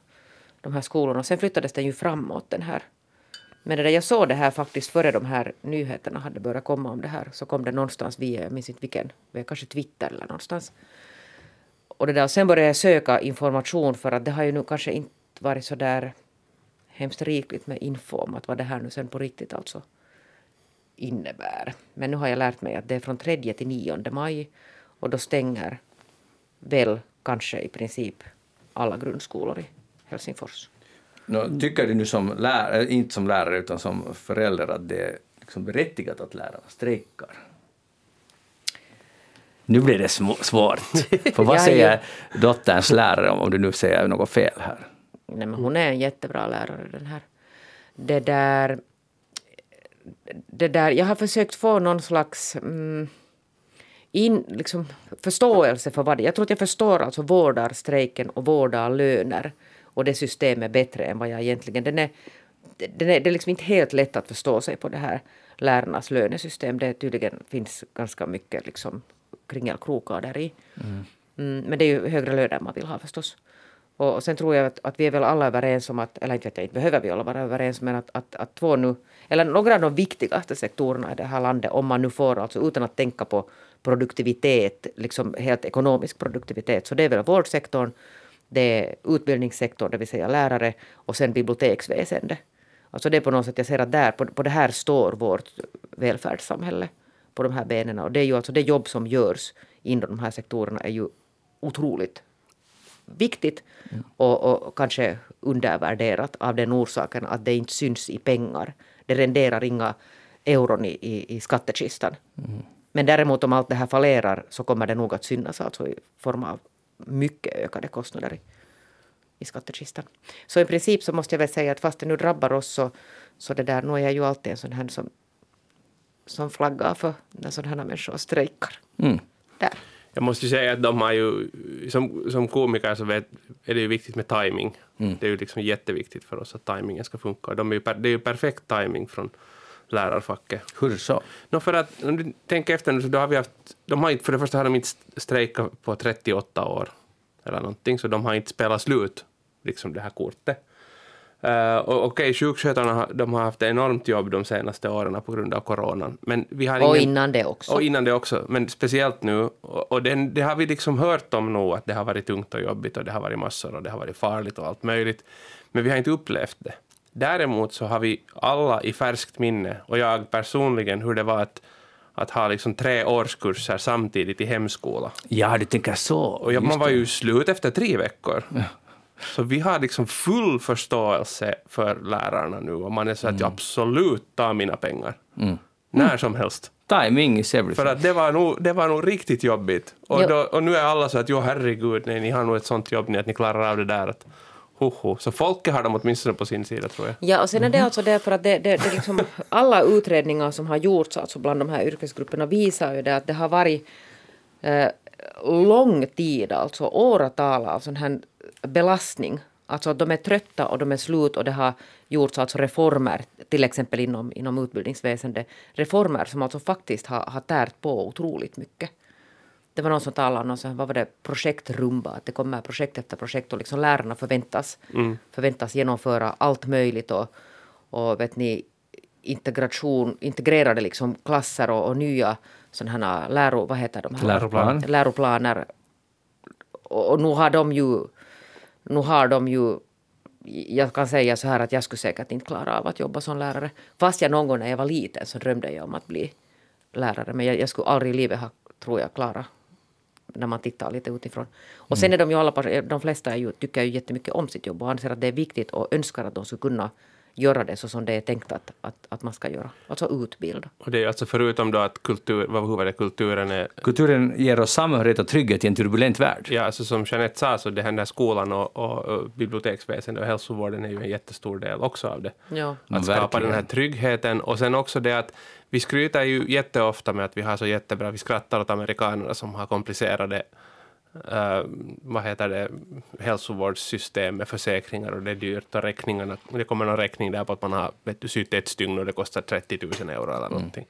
Speaker 2: de här skolorna. Sen flyttades den ju framåt den här. Men det där, jag såg det här faktiskt före de här nyheterna hade börjat komma om det här. Så kom det någonstans via, jag minns inte vilken, kanske Twitter eller någonstans. Och det där, sen började jag söka information för att det har ju nu kanske inte varit så där hemskt rikligt med info om att vad det här nu sen på riktigt alltså innebär. Men nu har jag lärt mig att det är från 3 till 9 maj och då stänger väl kanske i princip alla grundskolor i Helsingfors.
Speaker 1: No, tycker du nu som lärare, äh, inte som lärare utan som förälder att det är liksom berättigat att lärarna strejkar? Nu blir det svårt. För vad säger dotterns lärare om du nu säger något fel här?
Speaker 2: Nej, men hon är en jättebra lärare den här. Det där det där, jag har försökt få någon slags mm, in, liksom, förståelse för vad det Jag tror att jag förstår alltså vårdarstrejken och vårdarlöner och det systemet bättre än vad jag egentligen... Den är, den är, det är liksom inte helt lätt att förstå sig på det här lärarnas lönesystem. Det tydligen finns ganska mycket liksom, kringelkrokar där i. Mm. Mm, men det är ju högre löner man vill ha förstås. Och, och sen tror jag att, att vi är väl alla överens om att, eller inte vet jag, inte behöver vi alla vara överens, men att, att, att två nu, eller några av de viktigaste sektorerna i det här landet, om man nu får, alltså utan att tänka på produktivitet, liksom helt ekonomisk produktivitet, så det är väl vårdsektorn, det är utbildningssektorn, det vill säga lärare, och sen biblioteksväsende. Alltså det är på något sätt, jag ser att där, på, på det här står vårt välfärdssamhälle, på de här benen. Och det är ju alltså det jobb som görs inom de här sektorerna är ju otroligt viktigt mm. och, och, kanske undervärderat av den orsaken att det inte syns i pengar. Det renderar inga euron i, i, i skattekistan. Mm. Men däremot om allt det här fallerar så kommer det nog att synas alltså i form av mycket ökade kostnader i, i skattekistan. Så i princip så måste jag väl säga att fast det nu drabbar oss så, så det där, nu är jag ju alltid en sån här som, som flaggar för när sådana här människor strejkar. Mm. Där.
Speaker 3: Jag måste ju säga att de har ju, som, som komiker så vet, är det ju viktigt med timing.
Speaker 1: Mm.
Speaker 3: Det är ju liksom jätteviktigt för oss att timingen ska funka. De är ju, per- det är ju perfekt timing från lärarfacket.
Speaker 1: Hur så?
Speaker 3: No, för att, om du tänker efter nu, så då har vi haft, de har inte, för det första har de inte strejkat på 38 år eller någonting, så de har inte spelat slut, liksom det här kortet. Uh, och Okej, sjukskötarna har, de har haft ett enormt jobb de senaste åren på grund av coronan. Men vi har
Speaker 2: Och
Speaker 3: ingen,
Speaker 2: innan det också.
Speaker 3: och innan det också, men speciellt nu. Och, och den, det har vi liksom hört om nu, att det har varit tungt och jobbigt och det har varit massor och det har varit farligt och allt möjligt. Men vi har inte upplevt det. Däremot så har vi alla i färskt minne, och jag personligen, hur det var att, att ha liksom tre årskurser samtidigt i hemskola.
Speaker 1: Ja, du tänker så.
Speaker 3: Och jag, man var ju slut efter tre veckor. Så vi har liksom full förståelse för lärarna nu och man är så att jag absolut tar mina pengar. När som helst.
Speaker 1: Timing is everything.
Speaker 3: För att det var nog, det var nog riktigt jobbigt. Och,
Speaker 2: Jo.
Speaker 3: då, och nu är alla så att jo herregud, nej, ni har nog ett sånt jobb ni att ni klarar av det där. Att, hoho. Så folket har dem åtminstone på sin sida tror jag.
Speaker 2: Ja, och sen är
Speaker 3: Mhm.
Speaker 2: det alltså det för att det, det, det liksom, alla utredningar som har gjorts alltså bland de här yrkesgrupperna visar ju det att det har varit eh, lång tid, alltså åratal av sån här belastning. Alltså att de är trötta och de är slut och det har gjorts alltså reformer, till exempel inom, inom utbildningsväsendet, reformer som alltså faktiskt har, har tärt på otroligt mycket. Det var någon som talade om någon vad var det, projektrumba, att det kommer projekt efter projekt och liksom lärarna förväntas, förväntas genomföra allt möjligt och, och vet ni, integration, integrerade liksom klasser och, och nya sådana här läro, vad heter de?
Speaker 1: Läroplan.
Speaker 2: läroplaner. Och, och nu har de ju, nu har de ju jag kan säga så här att jag skulle säkert inte klara av att jobba som lärare. Fast jag någon gång när jag var liten så drömde jag om att bli lärare. Men jag, jag skulle aldrig i livet ha, tror jag, klara när man tittar lite utifrån. Och sen är de ju alla, de flesta är ju, tycker ju jättemycket om sitt jobb och anser att det är viktigt och önskar att de skulle kunna göra det så som det är tänkt att, att, att man ska göra. Alltså utbilda.
Speaker 3: Och det är alltså förutom då att kultur, vad var det, kulturen är
Speaker 1: Kulturen ger oss samhörighet och trygghet i en turbulent värld.
Speaker 3: Ja, alltså som Jeanette sa, så det här med skolan och, och, och biblioteksväsendet och hälsovården är ju en jättestor del också av det.
Speaker 2: Ja.
Speaker 1: Ja,
Speaker 3: Att skapa
Speaker 1: verkligen.
Speaker 3: den här tryggheten och sen också det att vi skryter ju jätteofta med att vi har så jättebra, vi skrattar åt amerikanerna som har komplicerade eh, vad heter det, hälsovårdssystem med försäkringar och det är dyrt och räkningarna, det kommer någon räkning där på att man har vet du, sytt ett stygn och det kostar 30 000 euro eller någonting.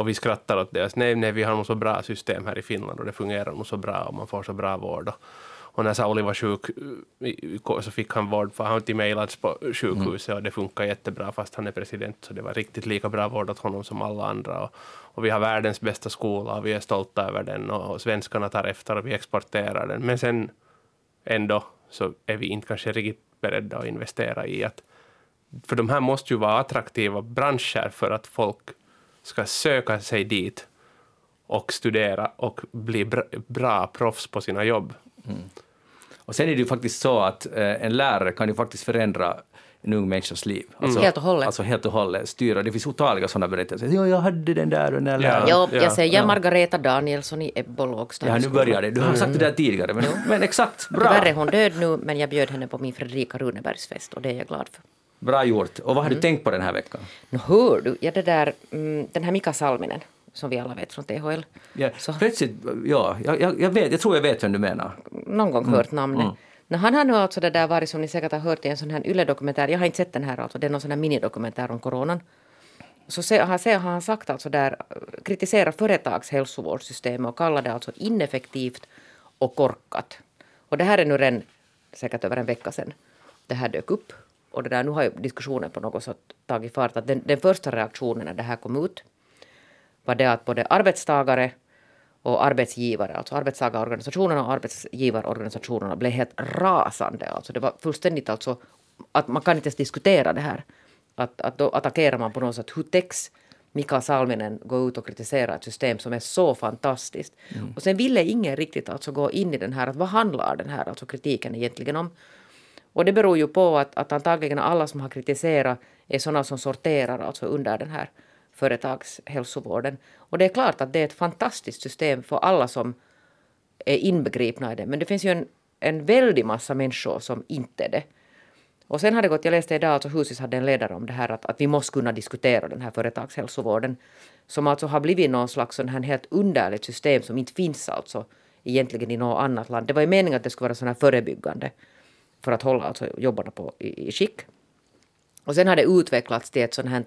Speaker 3: Och vi skrattar åt det. Nej, nej, vi har nog så bra system här i Finland och det fungerar nog så bra och man får så bra vård. Och, och när Sauli var sjuk eh, så fick han vård för han var inte mailats på sjukhuset och det funkar jättebra fast han är president så det var riktigt lika bra vård åt honom som alla andra. Och, och vi har världens bästa skola och vi är stolta över den och, och svenskarna tar efter och vi exporterar den. Men sen ändå så är vi inte kanske riktigt beredda att investera i att för de här måste ju vara attraktiva branscher för att folk ska söka sig dit och studera och bli bra, bra proffs på sina jobb.
Speaker 1: Och sen är det ju faktiskt så att eh, en lärare kan ju faktiskt förändra en ung människas liv. Alltså,
Speaker 2: Helt och hållet.
Speaker 1: Alltså helt och hållet. Styra. Det finns otaliga sådana berättelser. Ja, jag hade den där och den där läraren.
Speaker 2: Ja,
Speaker 3: Ja,
Speaker 2: jag säger
Speaker 1: ja.
Speaker 2: Margareta Danielsson i Ebbo lågstadieskola.
Speaker 1: Ja, nu börjar det. Du har sagt det där tidigare, men, men exakt. Bra.
Speaker 2: Tyvärr är hon död nu, men jag bjöd henne på min Fredrika Runebergsfest och det är jag glad för.
Speaker 1: Bra gjort. Och vad har du tänkt på den här veckan?
Speaker 2: Nå hör du, ja det där, mm, den här Mika Salminen, som vi alla vet från THL.
Speaker 1: Ja,
Speaker 2: Så-
Speaker 1: plötsligt, ja, jag, jag, vet, jag tror jag vet vem du menar.
Speaker 2: någon gång hört namnet. Nå, han har nu alltså det där varit som ni säkert har hört i en sån här Yle-dokumentär, jag har inte sett den här alltså, det är någon sån här minidokumentär om coronan. Så se, har, se, har han sagt alltså där, kritisera företagshälsovårdssystemet och kallar det alltså ineffektivt och korkat. Och det här är nu redan säkert över en vecka sedan det här dök upp. Och det där, nu har ju diskussionen på något sätt tagit fart. Att den, den första reaktionen när det här kom ut var det att både arbetstagare och arbetsgivare, alltså arbetstagarorganisationerna och arbetsgivarorganisationerna blev helt rasande. Alltså det var fullständigt alltså att man kan inte ens diskutera det här. Att, att då attackerar man på något sätt hur täcks Mika Salminen gå ut och kritisera ett system som är så fantastiskt. Och sen ville ingen riktigt alltså gå in i den här, att vad handlar den här alltså kritiken egentligen om? Och det beror ju på att, att antagligen alla som har kritiserat är sådana som sorterar alltså under den här företagshälsovården. Och det är klart att det är ett fantastiskt system för alla som är inbegripna i det. Men det finns ju en, en väldig massa människor som inte är det. Och sen har det gått, jag läste idag, alltså Husis hade en ledare om det här att, att vi måste kunna diskutera den här företagshälsovården. Som alltså har blivit någon slags sån här helt underligt system som inte finns alltså egentligen i något annat land. Det var ju meningen att det skulle vara sån här förebyggande för att hålla alltså jobbarna på, i, i skick. Och sen har det utvecklats till ett sånt här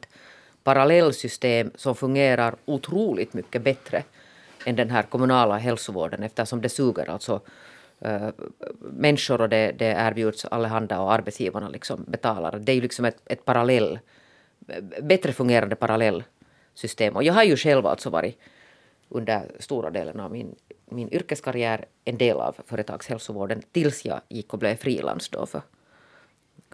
Speaker 2: parallellsystem som fungerar otroligt mycket bättre än den här kommunala hälsovården eftersom det suger alltså äh, människor och det, det erbjuds allehanda och arbetsgivarna liksom betalar. Det är ju liksom ett, ett parallell, bättre fungerande parallellsystem. Och jag har ju själv alltså varit under stora delen av min, min yrkeskarriär en del av företagshälsovården tills jag gick och blev frilans då för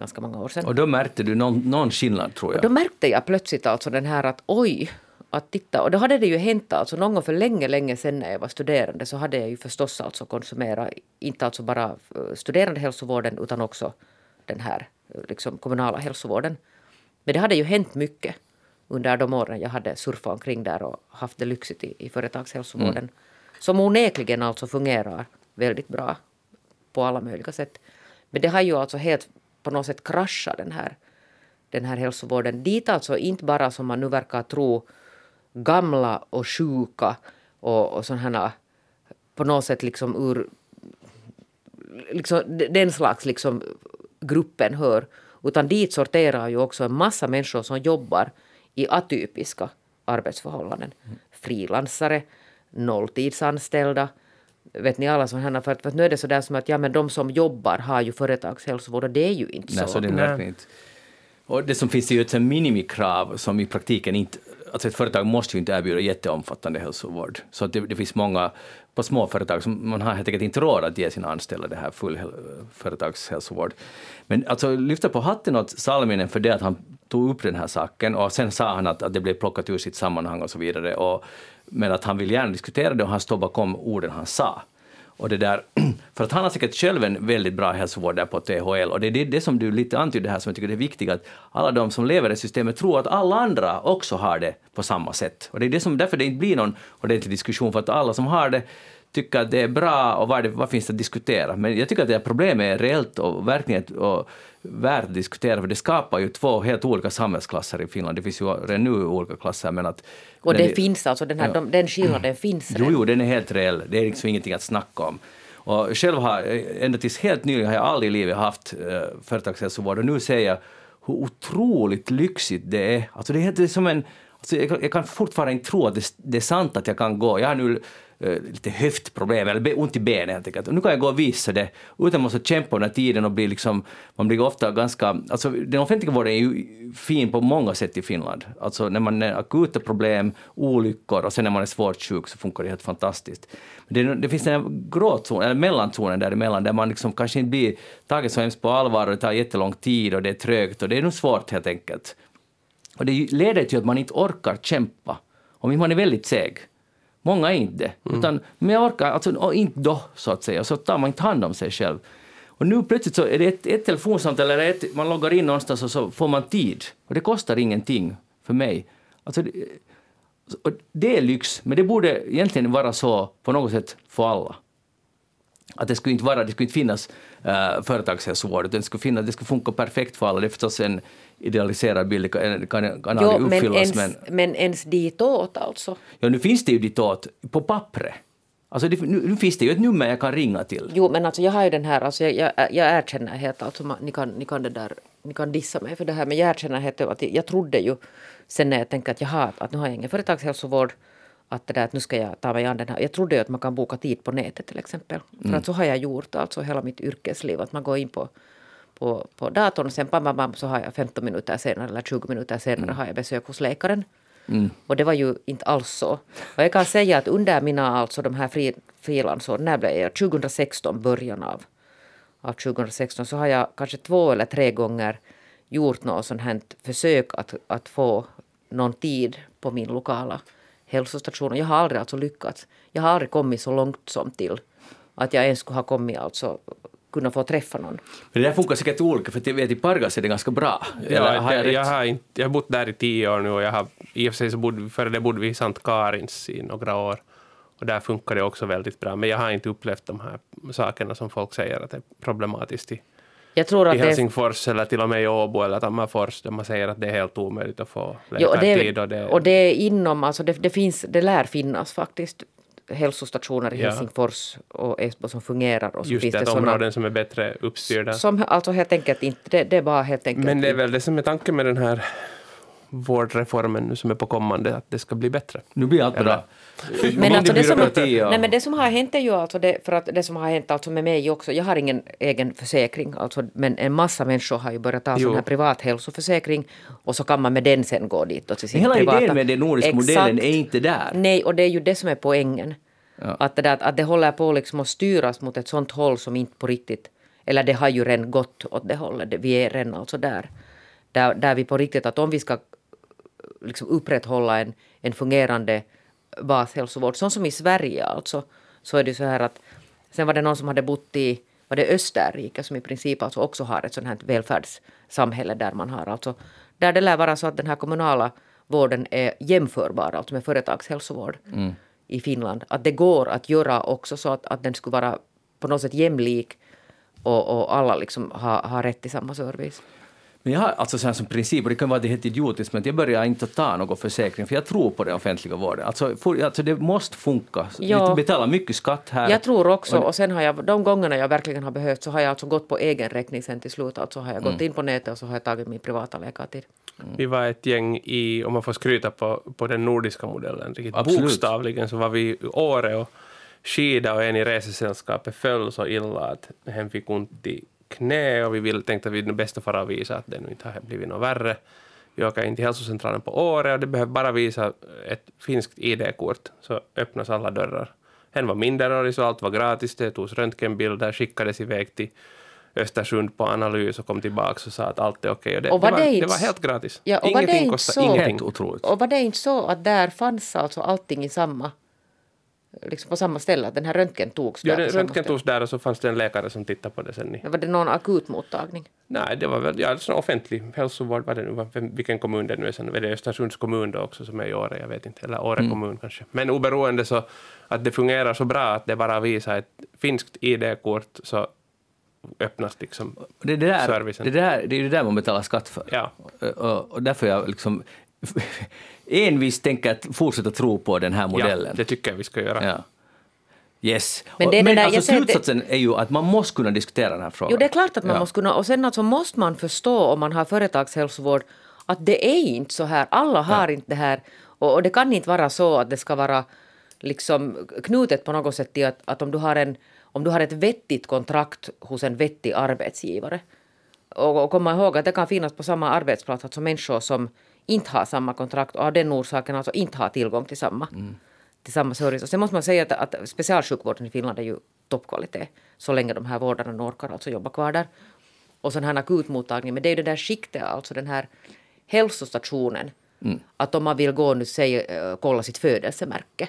Speaker 2: ganska många år sedan.
Speaker 1: Och då märkte du någon, någon skillnad tror jag?
Speaker 2: Och då märkte jag plötsligt alltså den här att oj, att titta. Och då hade det ju hänt alltså någon gång för länge, länge sedan när jag var studerande så hade jag ju förstås alltså konsumerat, inte alltså bara eh, studerandehälsovården utan också den här eh, liksom kommunala hälsovården. Men det hade ju hänt mycket under de åren jag hade surfat omkring där och haft det lyxigt i, i företagshälsovården. Mm. Som onekligen alltså fungerar väldigt bra på alla möjliga sätt. Men det har ju alltså helt på något sätt krascha den här, den här hälsovården. Dit alltså inte bara som man nu verkar tro gamla och sjuka och, och sådana på något sätt liksom ur liksom, den slags liksom gruppen hör. Utan dit sorterar ju också en massa människor som jobbar i atypiska arbetsförhållanden. Frilansare, nolltidsanställda, vet ni alla sådana för, för att nu är det sådär som att ja men de som jobbar har ju företagshälsovård och det är ju inte
Speaker 1: Nej,
Speaker 2: så.
Speaker 1: så det är verkligen inte. Och det som finns är ju ett minimikrav som i praktiken inte alltså ett företag måste ju inte erbjuda jätteomfattande hälsovård. Så det, det finns många på små företag som man har helt enkelt inte råd att ge sina anställda det här full företagshälsovård. Men alltså lyfta på hatten åt Salminen för det att han tog upp den här saken och sen sa han att, att det blev plockat ur sitt sammanhang och så vidare. Och, men att han vill gärna diskutera det och han står bakom orden han sa. Och det där, för att han har säkert själv en väldigt bra hälsovård där på THL och det är det, det som du lite antydde här som jag tycker är viktigt, att alla de som lever i systemet tror att alla andra också har det på samma sätt. Och det är det som, därför det inte blir någon ordentlig diskussion, för att alla som har det tycker att det är bra och vad, det, vad finns det att diskutera. Men jag tycker att det här problemet är reellt och verkligen och värt att diskutera, för det skapar ju två helt olika samhällsklasser i Finland. Det finns ju redan nu olika klasser, men att...
Speaker 2: Och det, det finns alltså, den, här, ja. de, den skillnaden finns
Speaker 1: redan? Jo, jo, den är helt reell. Det är liksom ingenting att snacka om. Och själv har, ända tills helt nyligen har jag aldrig i livet haft äh, företagshälsovård och nu ser jag hur otroligt lyxigt det är. Alltså det är, helt, som en... Alltså jag, jag kan fortfarande inte tro att det, det, är sant att jag kan gå. Jag har nu Eh, Eh, lite höftproblem eller ont i benen helt enkelt. Och nu kan jag gå och visa det utan att kämpa under tiden och bli liksom, man blir ofta ganska, alltså den offentliga vården är ju fin på många sätt i Finland. Alltså när man har akuta problem, olyckor och sen när man är svårt sjuk så funkar det helt fantastiskt. Men det, det finns en gråzon, eller mellanzonen däremellan där man liksom kanske inte blir tagen så hemskt på allvar och det tar jättelång tid och det är trögt och det är nog svårt helt enkelt. Och det leder till att man inte orkar kämpa om man är väldigt seg. Många är inte. Mm. Utan, men jag orkar, alltså, inte då, så att säga. Så tar man inte hand om sig själv. Och nu plötsligt så är det ett, ett telefonsamtal eller ett, man loggar in någonstans och så får man tid. Och det kostar ingenting för mig. Alltså, det, det är lyx, men det borde egentligen vara så på något sätt för alla. Att det skulle inte, vara, det skulle inte finnas uh, företagshälsovård, det skulle, finnas, det skulle funka perfekt för alla. Det är förstås en idealiserad bild, kan, kan, kan jo, aldrig uppfyllas.
Speaker 2: Men, ens, men... men ens ditåt alltså?
Speaker 1: Ja, nu finns det ju ditåt på pappret. Alltså det, nu, nu, finns det ju ett nummer jag kan ringa till.
Speaker 2: Jo, men alltså jag har ju den här, alltså jag, jag, jag erkänner helt, alltså ni kan, ni kan det där, ni kan dissa mig för det här, men jag erkänner helt att jag, jag trodde ju sen när jag tänkte att jaha, att nu har jag ingen företagshälsovård, att det där att nu ska jag ta mig an den här. Jag trodde ju att man kan boka tid på nätet till exempel. För mm. att så har jag gjort alltså hela mitt yrkesliv, att man går in på på, på datorn och sen bam, bam, bam, så har jag 15 minuter senare eller 20 minuter senare mm. har jag besök hos läkaren. Mm. Och det var ju inte alls så. Och jag kan säga att under mina alltså de här fri, frilansåren, när blev jag? 2016, början av, av 2016, så har jag kanske två eller tre gånger gjort något sånt här försök att, att få någon tid på min lokala hälsostation. Jag har aldrig alltså lyckats. Jag har aldrig kommit så långt som till att jag ens skulle ha kommit alltså kunna få träffa någon.
Speaker 1: Men det där funkar säkert olika, för jag vet i Pargas är det ganska bra.
Speaker 3: Ja, har jag, jag, har inte, jag har bott där i tio år nu och jag har, i och för sig så bodde, före det bodde vi i Sankt Karins i några år. Och där funkar det också väldigt bra. Men jag har inte upplevt de här sakerna som folk säger att det är problematiskt i, jag tror att i Helsingfors det... eller till och med i Åbo eller Tammerfors där man säger att det är helt omöjligt att få läkartid.
Speaker 2: Jo, och, det, och, det... och det är inom, alltså det, det, finns, det lär finnas faktiskt hälsostationer i
Speaker 3: Ja.
Speaker 2: Helsingfors och Esbo som fungerar. Och så
Speaker 3: Just
Speaker 2: finns
Speaker 3: det,
Speaker 2: det såna,
Speaker 3: områden som är bättre uppstyrda.
Speaker 2: som alltså helt enkelt inte, det, det är bara helt enkelt
Speaker 3: Men det är väl det som är tanken med den här vårdreformen nu som är på kommande, att det ska bli bättre.
Speaker 1: Nu blir allt bra.
Speaker 2: Men, alltså det, som, nej, men det som har hänt är ju alltså det, för att det som har hänt alltså med mig också, jag har ingen egen försäkring, alltså, men en massa människor har ju börjat ta
Speaker 3: Jo.
Speaker 2: sån här privat hälsoförsäkring och så kan man med den sen gå dit och till sin
Speaker 1: Hela
Speaker 2: privata.
Speaker 1: idén med den nordiska
Speaker 2: Exakt.
Speaker 1: modellen är inte där.
Speaker 2: Nej, och det är ju det som är poängen.
Speaker 1: Ja.
Speaker 2: Att, det där, att det håller på liksom att styras mot ett sånt håll som inte på riktigt, eller det har ju redan gått åt det hållet, vi är redan alltså där. Där, där vi på riktigt, att om vi ska liksom upprätthålla en, en fungerande bashälsovård, sånt som i Sverige alltså, så är det så här att sen var det någon som hade bott i var det Österrike som i princip alltså också har ett sånt här välfärdssamhälle där man har alltså, där det lär vara så att den här kommunala vården är jämförbar alltså med företagshälsovård i Finland. Att det går att göra också så att, att den skulle vara på något sätt jämlik och, och alla liksom har, har rätt till samma service.
Speaker 1: Men jag har alltså så här som princip, och det kan vara det helt idiotiskt, men jag börjar inte ta någon försäkring, för jag tror på den offentliga vården. Alltså, för, alltså det måste funka.
Speaker 2: Ja.
Speaker 1: Vi betalar mycket skatt här.
Speaker 2: Jag tror också,
Speaker 1: Och-
Speaker 2: och sen har jag, de gångerna jag verkligen har behövt så har jag alltså gått på egen räkning sen till slut. Alltså har jag
Speaker 1: Mm.
Speaker 2: gått in på nätet och så har jag tagit min privata läkartid.
Speaker 3: Vi var ett gäng i, om man får skryta på, på den nordiska modellen, riktigt
Speaker 1: Absolut.
Speaker 3: bokstavligen, så var vi i Åre och skida och en i resesällskapet föll så illa att hen fick ont i knä och vi ville, tänkte att vi är bäst att fara och visa att det nu inte har blivit något värre. Vi åker in till hälsocentralen på Åre och det behöver bara visa ett finskt ID-kort så öppnas alla dörrar. Hen var minderårig så allt var gratis, det togs röntgenbilder, skickades iväg till Östersund på analys och kom tillbaka och sa att allt är okej. Och det,
Speaker 2: Och
Speaker 3: det,
Speaker 2: var det
Speaker 3: det
Speaker 2: inte-
Speaker 3: var helt gratis.
Speaker 2: Ja, och det
Speaker 3: ingenting
Speaker 2: så-
Speaker 3: ingenting.
Speaker 1: Helt otroligt.
Speaker 2: Och var det inte så att där fanns alltså allting i samma, liksom på samma ställe, att den här röntgen togs
Speaker 3: Ja,
Speaker 2: där samma
Speaker 3: röntgen togs där och så fanns det en läkare som tittade på det sen.
Speaker 2: Var det någon akutmottagning?
Speaker 3: nej, det var väl ja, sån offentlig hälsovård, vad det nu var, vilken kommun det nu är sen. Är det Östersunds kommun då också som är i Åre, jag vet inte, eller Åre
Speaker 1: Mm.
Speaker 3: kommun kanske. Men oberoende så att det fungerar så bra att det bara visar ett finskt ID-kort så öppnas liksom,
Speaker 1: Det är det, där,
Speaker 3: servicen.
Speaker 1: det, där, det är det där man betalar skatt för.
Speaker 3: ja.
Speaker 1: Och, och därför jag liksom envist tänker att fortsätta tro på den här
Speaker 3: ja,
Speaker 1: modellen.
Speaker 3: det tycker jag vi ska göra.
Speaker 1: Ja. Yes.
Speaker 2: Men det är
Speaker 1: men
Speaker 2: den där-
Speaker 1: alltså
Speaker 2: att det-
Speaker 1: slutsatsen är ju att man måste kunna diskutera den här frågan.
Speaker 2: Jo, det är klart att man
Speaker 1: Ja.
Speaker 2: måste kunna. Och sen alltså måste man förstå om man har företagshälsovård att det är inte så här. Alla har inte det här. Och, och det kan inte vara så att det ska vara liksom knutet på något sätt till att, att om, du har en, om du har ett vettigt kontrakt hos en vettig arbetsgivare. Och, och komma ihåg att det kan finnas på samma arbetsplats alltså människor som inte har samma kontrakt och av den orsaken alltså inte har tillgång till samma, till samma service. Och sen måste man säga att, att specialsjukvården i Finland är ju toppkvalitet så länge de här vårdarna orkar alltså jobba kvar där. Och sån här akutmottagning, men det är ju det där skiktet, alltså den här hälsostationen. Att om man vill gå nu, säg, eh, kolla sitt födelsemärke,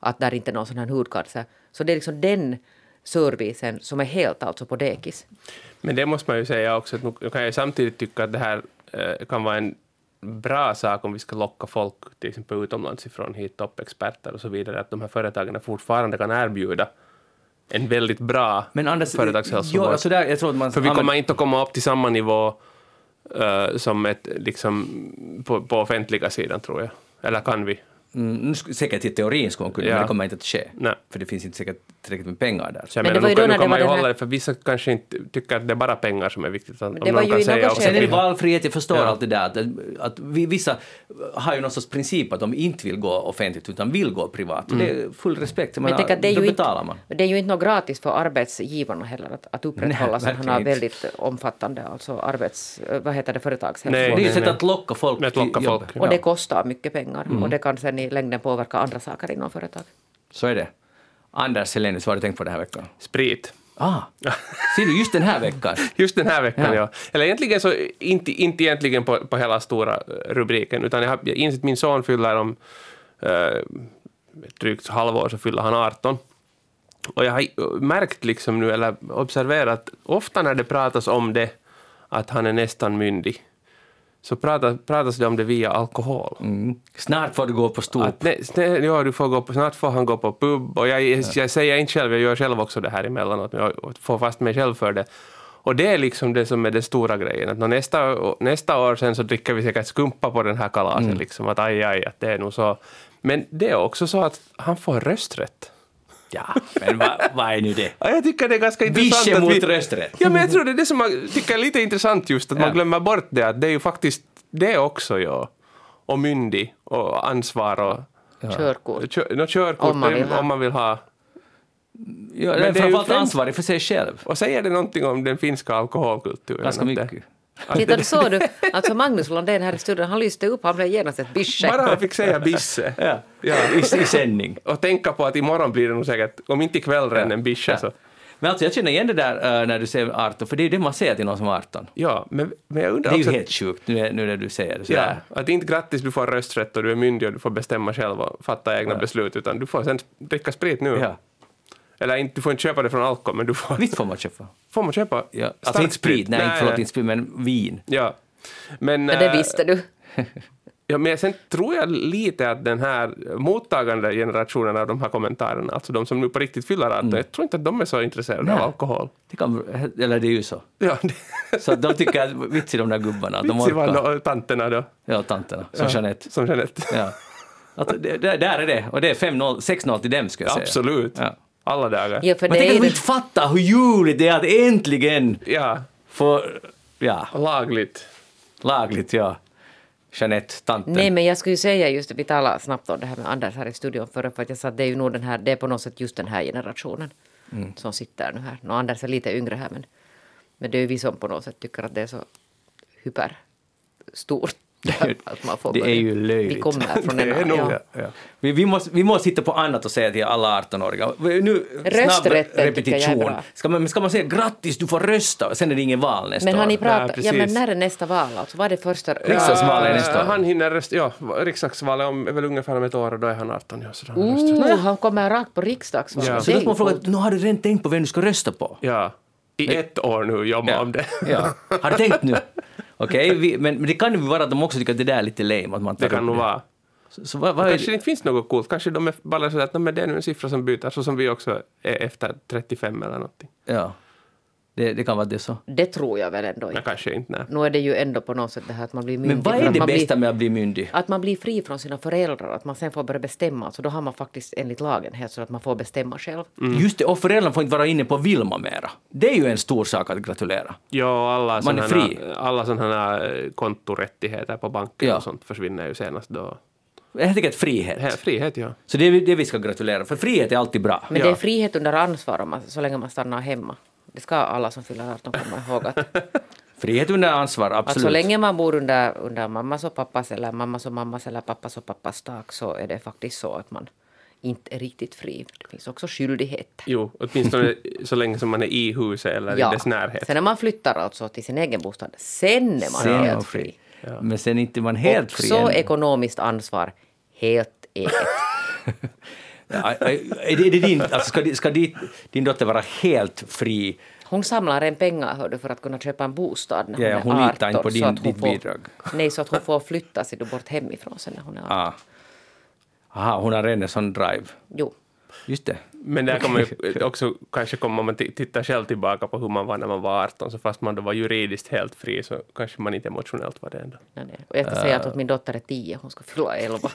Speaker 2: att där inte är någon sån här hudcancer. Så det är liksom den servicen som är helt alltså på dekis.
Speaker 3: Men det måste man ju säga också, att nu nu kan jag samtidigt tycka att det här eh, kan vara en bra sak om vi ska locka folk till exempel utomlands ifrån hit, toppexperter och så vidare, att de här företagen fortfarande kan erbjuda en väldigt bra
Speaker 1: Men Anders,
Speaker 3: företagshälsovård.
Speaker 1: jo, alltså där, jag tror man
Speaker 3: För vi kommer inte att komma upp till samma nivå eh, som ett, liksom, på, på offentliga sidan, tror jag. Eller kan vi?
Speaker 1: Mm, säkert i teorin skulle man kunna,
Speaker 3: Ja.
Speaker 1: men det kommer inte att ske.
Speaker 3: Nej.
Speaker 1: För det finns inte säkert tillräckligt med pengar där.
Speaker 3: Så jag
Speaker 2: Men det var ju
Speaker 3: nu,
Speaker 2: då när det
Speaker 3: kan man
Speaker 2: var
Speaker 3: ju hålla
Speaker 2: här-
Speaker 3: det, för vissa kanske inte tycker att det är bara pengar som är viktigt. Om
Speaker 2: det var ju
Speaker 3: kan säga också
Speaker 1: Sen är det
Speaker 3: att-
Speaker 1: valfrihet, jag förstår
Speaker 3: Ja.
Speaker 1: allt det där. Att, att vi, vissa har ju någon sorts princip att de inte vill gå offentligt utan vill gå privat. Och Det är full respekt,
Speaker 2: Men
Speaker 1: menar,
Speaker 2: att det är
Speaker 1: då
Speaker 2: ju
Speaker 1: betalar
Speaker 2: inte,
Speaker 1: man.
Speaker 2: det är ju inte något gratis för arbetsgivarna heller att, att upprätthålla sådana
Speaker 1: inte.
Speaker 2: väldigt omfattande alltså arbets, vad heter det,
Speaker 3: Nej,
Speaker 2: företagshälsovård.
Speaker 1: Det är ett sätt att locka folk
Speaker 3: att locka
Speaker 1: till
Speaker 3: folk,
Speaker 2: Och
Speaker 1: Ja,
Speaker 2: det kostar mycket pengar och det kan sen i längden påverka andra saker inom företag.
Speaker 1: Så är det. Anders Helenius, vad har du tänkt på den här veckan?
Speaker 3: Sprit.
Speaker 1: Ah, ser du, just den här veckan.
Speaker 3: Just den här veckan,
Speaker 1: Ja.
Speaker 3: ja. Eller egentligen så, inte, inte egentligen på, på hela stora eh, rubriken, utan jag har jag insett min son fyller om eh, drygt halvår så fyller han 18. Och jag har märkt liksom nu, eller observerat, ofta när det pratas om det, att han är nästan myndig, så pratas, pratas det om det via alkohol.
Speaker 1: Mm. Snart får du gå på stop.
Speaker 3: Att nej, nej, ja, du får gå på, snart får han gå på pub och jag, jag säger inte själv, jag gör själv också det här emellanåt, jag får fast mig själv för det. Och det är liksom det som är den stora grejen, att nästa, nästa år sen så dricker vi säkert skumpa på den här kalasen, liksom, att aj, aj, att det är nog så. Men det är också så att han får rösträtt.
Speaker 1: Ja, men vad vad är nu det?
Speaker 3: Ja, jag tycker det är ganska intressant
Speaker 1: Bische
Speaker 3: att
Speaker 1: mot
Speaker 3: vi...
Speaker 1: rösträtt.
Speaker 3: Ja, men jag tror det är det som man tycker är lite intressant just, att man
Speaker 1: Ja.
Speaker 3: glömmer bort det, att det är ju faktiskt det också, ja. Och myndig och ansvar och
Speaker 2: Körkort.
Speaker 3: kö, no, körkort
Speaker 2: Om man vill ha.
Speaker 3: om man vill ha.
Speaker 1: Ja,
Speaker 3: Men
Speaker 1: det är framförallt
Speaker 3: främst-
Speaker 1: ansvarig för sig själv.
Speaker 3: Och säger det någonting om den finska alkoholkulturen?
Speaker 1: Ganska
Speaker 3: att det-
Speaker 2: Titta, såg du? Alltså Magnus Lundén här i studion, han lyste upp, han blev genast ett bische.
Speaker 3: Bara han fick säga bisse.
Speaker 1: Ja,
Speaker 3: Ja.
Speaker 1: I, i sändning.
Speaker 3: Och tänka på att imorgon blir det nog säkert, om inte ikväll redan, en bische.
Speaker 1: Ja.
Speaker 3: Så.
Speaker 1: Men alltså jag känner igen det där eh, när du säger 18, för det är ju det man säger till någon som är 18.
Speaker 3: Ja, men, men jag
Speaker 1: Det
Speaker 3: undrar
Speaker 1: är ju helt sjukt nu, nu när du säger det
Speaker 3: Ja,
Speaker 1: sådär.
Speaker 3: att inte grattis, du får rösträtt och du är myndig och du får bestämma själv och fatta egna beslut, utan du får sen dricka sprit nu.
Speaker 1: Ja.
Speaker 3: Eller inte, du får inte köpa det från Alko, men du får...
Speaker 1: Visst får man köpa?
Speaker 3: Får man köpa
Speaker 1: Ja. Alltså inte sprit, nej, inte, förlåt, inte sprit, men vin.
Speaker 3: Ja. Men,
Speaker 2: Men det
Speaker 3: äh,
Speaker 2: visste du.
Speaker 3: Ja, men sen tror jag lite att den här mottagande generationen av de här kommentarerna, alltså de som nu på riktigt fyller 18, jag tror inte att de är så intresserade
Speaker 1: Mm. Nej.
Speaker 3: av alkohol.
Speaker 1: Det kan, eller det är ju så.
Speaker 3: Ja, det,
Speaker 1: Så de tycker att vitsig de där gubbarna, de orkar.
Speaker 3: då, tanterna då.
Speaker 1: Ja, tanterna, som
Speaker 3: ja,
Speaker 1: Jeanette.
Speaker 3: Som Jeanette.
Speaker 1: Ja. Att det, där är det, och det är 5-0 6-0 till dem, ska jag säga.
Speaker 3: Absolut.
Speaker 1: Ja.
Speaker 3: Alla dagar.
Speaker 2: Ja, för
Speaker 1: Man
Speaker 2: det
Speaker 1: tänker att de
Speaker 2: ju
Speaker 1: inte fattar hur ljuvligt det är att äntligen
Speaker 3: Ja,
Speaker 1: få, ja,
Speaker 3: lagligt.
Speaker 1: lagligt, ja. Jeanette, tanten.
Speaker 2: Nej, men jag skulle ju säga just, vi talade snabbt om det här med Anders här i studion förra, för att jag sa att det är ju nog den här, det är på något sätt just den här generationen
Speaker 1: Mm.
Speaker 2: som sitter nu här. Nå, Anders är lite yngre här, men, men det är ju vi som på något sätt tycker att det är så hyperstort. att man får
Speaker 1: det är ju löjligt.
Speaker 2: Vi kommer från
Speaker 3: Det
Speaker 2: en
Speaker 3: är nog-
Speaker 2: ja.
Speaker 1: Ja, ja. Vi, vi, måste, vi måste hitta på annat att säga till alla 18-åringar. Nu, snabb
Speaker 2: Rösträtten jag är
Speaker 1: repetition.
Speaker 2: bra.
Speaker 1: Ska man, ska man säga grattis, du får rösta, sen är det ingen val nästa
Speaker 2: Men har ni
Speaker 1: år?
Speaker 2: pratat,
Speaker 3: Ja,
Speaker 2: ja, men när är nästa val? Alltså, vad är det första?
Speaker 1: Riksdagsvalet är nästa år.
Speaker 3: Han hinner rösta, ja, riksdagsvalet om, är väl ungefär om ett år och då är han 18. Ja, så han.
Speaker 2: Oh, han kommer rakt på riksdagsvalet.
Speaker 3: Ja.
Speaker 1: Så
Speaker 2: Det
Speaker 1: då
Speaker 2: är
Speaker 1: ska man fråga, nu har du redan tänkt på vem du ska rösta på?
Speaker 3: ja. I ett år nu jobba om det.
Speaker 1: ja. Har du tänkt nu? Okej, vi- men, men det kan ju vara att de också tycker att det där är lite lame. Att man
Speaker 3: Det kan nog vara.
Speaker 1: Så, så vad, vad
Speaker 3: Kanske det inte finns något coolt. Kanske de är bara så att "Nej, men det är nu en siffra som byter, så som vi också är efter 35 eller någonting.
Speaker 1: Ja, det, det kan vara det så.
Speaker 2: Det tror jag väl ändå
Speaker 3: Men
Speaker 2: inte.
Speaker 3: kanske inte. Nej.
Speaker 2: Nu är det ju ändå på något sätt det här att man blir myndig.
Speaker 1: Men vad är det bästa
Speaker 2: Blir,
Speaker 1: med att bli myndig?
Speaker 2: att man blir fri från sina föräldrar, att man sen får börja bestämma. Så då har man faktiskt enligt lagen helt så att man får bestämma själv.
Speaker 1: Just det, och föräldrarna får inte vara inne på Vilma mera. Det är ju en stor sak att gratulera.
Speaker 3: Ja, alla
Speaker 1: Man är
Speaker 3: sådana,
Speaker 1: fri.
Speaker 3: alla sådana eh, kontorättigheter på banken
Speaker 1: Ja.
Speaker 3: och sånt försvinner ju senast då.
Speaker 1: Helt enkelt frihet.
Speaker 3: He- Frihet, ja.
Speaker 1: Så det är det vi ska gratulera, för frihet är alltid bra.
Speaker 2: Men
Speaker 3: Ja.
Speaker 2: det är frihet under ansvar om man, så länge man stannar hemma. Det ska alla som fyller 18 komma ihåg. Att,
Speaker 1: Frihet under ansvar,
Speaker 2: att
Speaker 1: absolut.
Speaker 2: så länge man bor under, under mammas och pappas eller mammas och mammas eller pappas och pappas tak så är det faktiskt så att man inte är riktigt fri. Det finns också skyldigheter.
Speaker 3: Jo, åtminstone så länge som man är i huset eller i dess närhet.
Speaker 2: Sen när man flyttar alltså till sin egen bostad, sen är man
Speaker 1: Sen
Speaker 2: helt
Speaker 1: fri.
Speaker 2: fri.
Speaker 1: Men sen är inte man helt fri
Speaker 2: Också ekonomiskt ansvar, helt eget.
Speaker 1: Är det, är det din, alltså ska, ska di, din dotter vara helt fri?
Speaker 2: Hon samlar en pengar hör du, för att kunna köpa en bostad när
Speaker 1: Ja, ja,
Speaker 2: hon är
Speaker 1: hon
Speaker 2: 18.
Speaker 1: litar inte på
Speaker 2: så
Speaker 1: din-
Speaker 2: att hon
Speaker 1: ditt
Speaker 2: får,
Speaker 1: bidrag.
Speaker 2: Nej, så att hon får flytta sig bort hemifrån sen när hon är 18.
Speaker 1: Ah. Aha, hon har redan en sån drive.
Speaker 2: Jo.
Speaker 1: Just det.
Speaker 3: Men där kommer också kanske komma om man ti- tittar själv tillbaka på hur man var när man var 18, så fast man då var juridiskt helt fri så kanske man inte emotionellt var det ändå.
Speaker 2: Nej, nej. Och jag ska säga att min dotter är 10, hon ska fylla 11.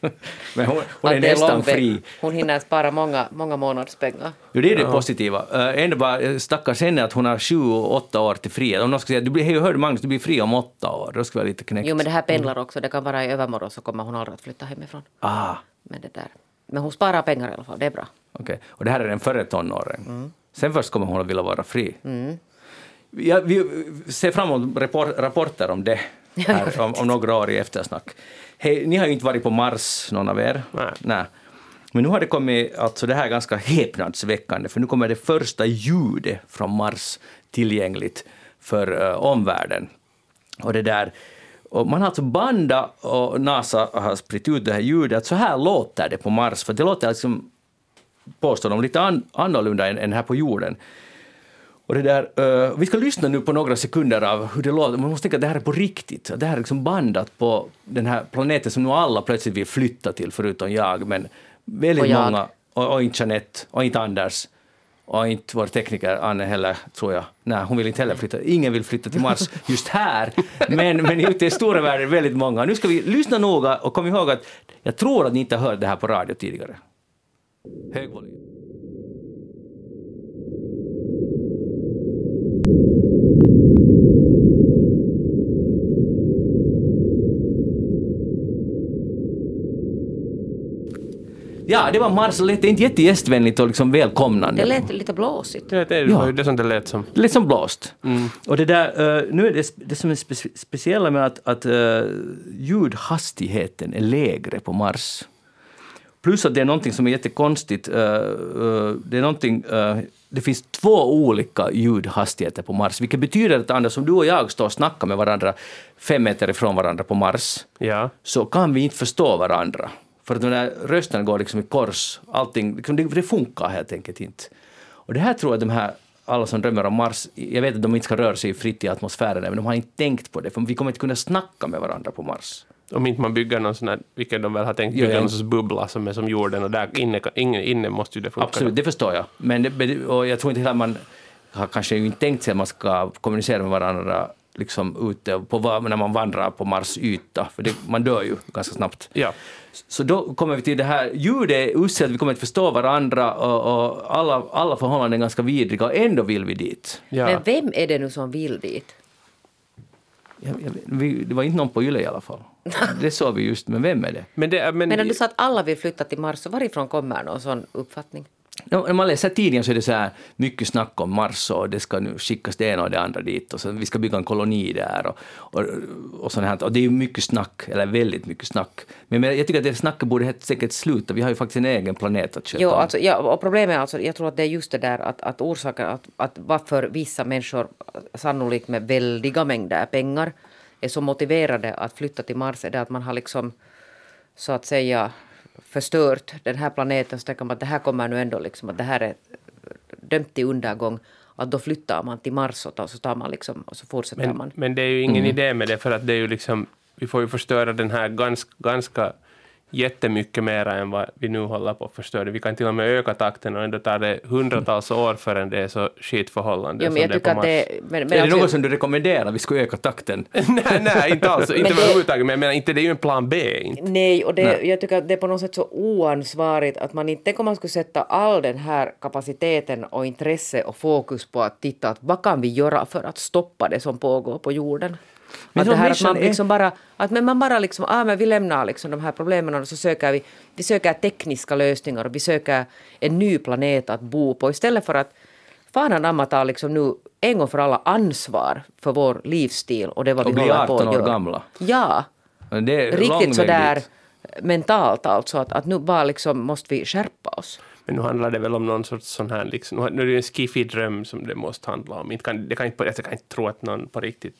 Speaker 1: Men hon, hon är nästan
Speaker 2: väg.
Speaker 1: fri.
Speaker 2: Hon hinner spara många, många månadspengar.
Speaker 1: Jo, det är det positiva. Uh, ändå bara eh, stackars henne att hon har sju åtta år till frihet. Om någon skulle säga du blir, hej, hör du Magnus, du blir fri om åtta år, då skulle vara lite knäckt.
Speaker 2: Jo, men det här pendlar också. Det kan vara i övermorgon så kommer hon aldrig att flytta hemifrån.
Speaker 1: Ah,
Speaker 2: Men, det där. men hon sparar pengar i alla fall, det är bra.
Speaker 1: okej. Och det här är den före tonåren. Sen först kommer hon att vilja vara fri. Ja, vi ser fram emot rapport, rapporter om det här, om, om några år i eftersnack. Hej, ni har ju inte varit på Mars, någon av er.
Speaker 3: Nej.
Speaker 1: Men nu har det kommit, alltså det här är ganska häpnadsväckande, för nu kommer det första ljudet från Mars tillgängligt för uh, omvärlden. Och det där, och man har alltså bandat och NASA har spritt ut det här ljudet, att så här låter det på Mars, för det låter liksom, påstår de, lite an, annorlunda än, än här på jorden. Och det där, eh, vi ska lyssna nu på några sekunder av hur det låter. Man måste tänka att det här är på riktigt. Det här är liksom bandat på den här planeten som nu alla plötsligt vill flytta till, förutom jag. Men väldigt
Speaker 2: Och
Speaker 1: många, och, och inte Jeanette, och inte Anders, och inte vår tekniker Anne heller, tror jag. Nej, hon vill inte heller flytta. Ingen vill flytta till Mars just här. Men, men ute i stora världen väldigt många. Nu ska vi lyssna noga och kom ihåg att jag tror att ni inte har hört det här på radio tidigare. Hög volym. Ja, det var Mars. Det lät inte jättegästvänligt och liksom välkomnande.
Speaker 2: Det lät lite blåsigt.
Speaker 3: Det, det
Speaker 1: Ja.
Speaker 3: var ju det som det lät som.
Speaker 1: Det som blåst. Och det där, eh, nu är det, det som är spe, speciella med att, att eh, ljudhastigheten är lägre på Mars. Plus att det är någonting som är jättekonstigt. eh, eh, det är någonting, eh, det finns två olika ljudhastigheter på Mars, vilket betyder att Anders, om du och jag står och snackar med varandra fem meter ifrån varandra på Mars,
Speaker 3: Ja.
Speaker 1: så kan vi inte förstå varandra. För att den där rösten går liksom i kors. Allting, liksom, det, det funkar helt enkelt inte. Och det här tror jag de här, alla som drömmer om Mars, jag vet att de inte ska röra sig fritt i atmosfären, men de har inte tänkt på det, för vi kommer inte kunna snacka med varandra på Mars.
Speaker 3: Om inte man bygger någon sån här, vilket de väl har tänkt bygga
Speaker 1: ja.
Speaker 3: någon sorts bubbla som är som jorden och där inne, inne, inne måste ju det funka.
Speaker 1: Absolut, det förstår jag. Men det, och jag tror inte heller man har kanske inte tänkt sig att man ska kommunicera med varandra liksom ute på, när man vandrar på Mars yta, för det, man dör ju ganska snabbt.
Speaker 3: Ja.
Speaker 1: Så då kommer vi till det här, ljudet är uselt, vi kommer inte förstå varandra och, och alla, alla förhållanden är ganska vidriga och ändå vill vi dit.
Speaker 3: Ja.
Speaker 2: Men vem är det nu som vill dit?
Speaker 1: Jag, jag, vi, det var inte någon på Yle i alla fall. Det såg vi just, men vem är det?
Speaker 3: Men det, men,
Speaker 2: Men när du sa att alla vill flytta till Mars, så varifrån kommer någon sån uppfattning?
Speaker 1: När man läser tidningen så är det så här mycket snack om Mars och det ska nu skickas det ena och det andra dit och så vi ska bygga en koloni där och, och, och sånt här. Och det är ju mycket snack, eller väldigt mycket snack. Men jag tycker att det snacket borde helt säkert sluta. Vi har ju faktiskt en egen planet att sköta
Speaker 2: Jo, alltså, ja, och problemet är alltså, jag tror att det är just det där att, att orsaken att, att varför vissa människor, sannolikt med väldiga mängder pengar, är så motiverade att flytta till Mars är det att man har liksom så att säga förstört den här planeten så tänker man att det här kommer nu ändå liksom att det här är dömt till undergång att då flyttar man till Mars och, tar, så tar man liksom och så fortsätter
Speaker 3: men,
Speaker 2: man.
Speaker 3: men det är ju ingen idé med det för att det är ju liksom, vi får ju förstöra den här ganska, ganska jättemycket mer än vad vi nu håller på att förstöra. Vi kan till och med öka takten och ändå tar det hundratals år förrän det är så skitförhållande
Speaker 2: Jo,
Speaker 3: som
Speaker 2: men jag
Speaker 3: det är
Speaker 2: tycker
Speaker 3: på Mars.
Speaker 2: det... Men, men
Speaker 1: är det
Speaker 2: alltså-
Speaker 1: något som du rekommenderar? Vi ska öka takten.
Speaker 3: nej, nej, inte alls. Inte överhuvudtaget. Men jag menar, inte, det är ju en plan B. Inte.
Speaker 2: Nej, och det,
Speaker 1: Nej.
Speaker 2: jag tycker att det är på något sätt så oansvarigt att man inte, tänk om man skulle sätta all den här kapaciteten och intresse och fokus på att titta att vad kan vi göra för att stoppa det som pågår på jorden.
Speaker 1: Men
Speaker 2: att det här att man liksom bara, att men man bara liksom, ah, men vi lämnar liksom de här problemen och så söker vi, vi söker tekniska lösningar och vi söker en ny planet att bo på istället för att fan anamma tar liksom nu en gång för alla ansvar för vår livsstil och det vad
Speaker 1: Och
Speaker 2: vi
Speaker 1: bli
Speaker 2: håller på
Speaker 1: 18
Speaker 2: att
Speaker 1: år
Speaker 2: göra.
Speaker 1: gamla.
Speaker 2: Ja.
Speaker 1: Men Det är lång
Speaker 2: Riktigt sådär
Speaker 1: dit.
Speaker 2: mentalt alltså att, att nu bara liksom måste vi skärpa oss.
Speaker 3: Men nu handlar det väl om någon sorts sån här, liksom, nu är det ju en skiffig dröm som det måste handla om. Inte kan, det kan inte, jag kan inte tro att någon på riktigt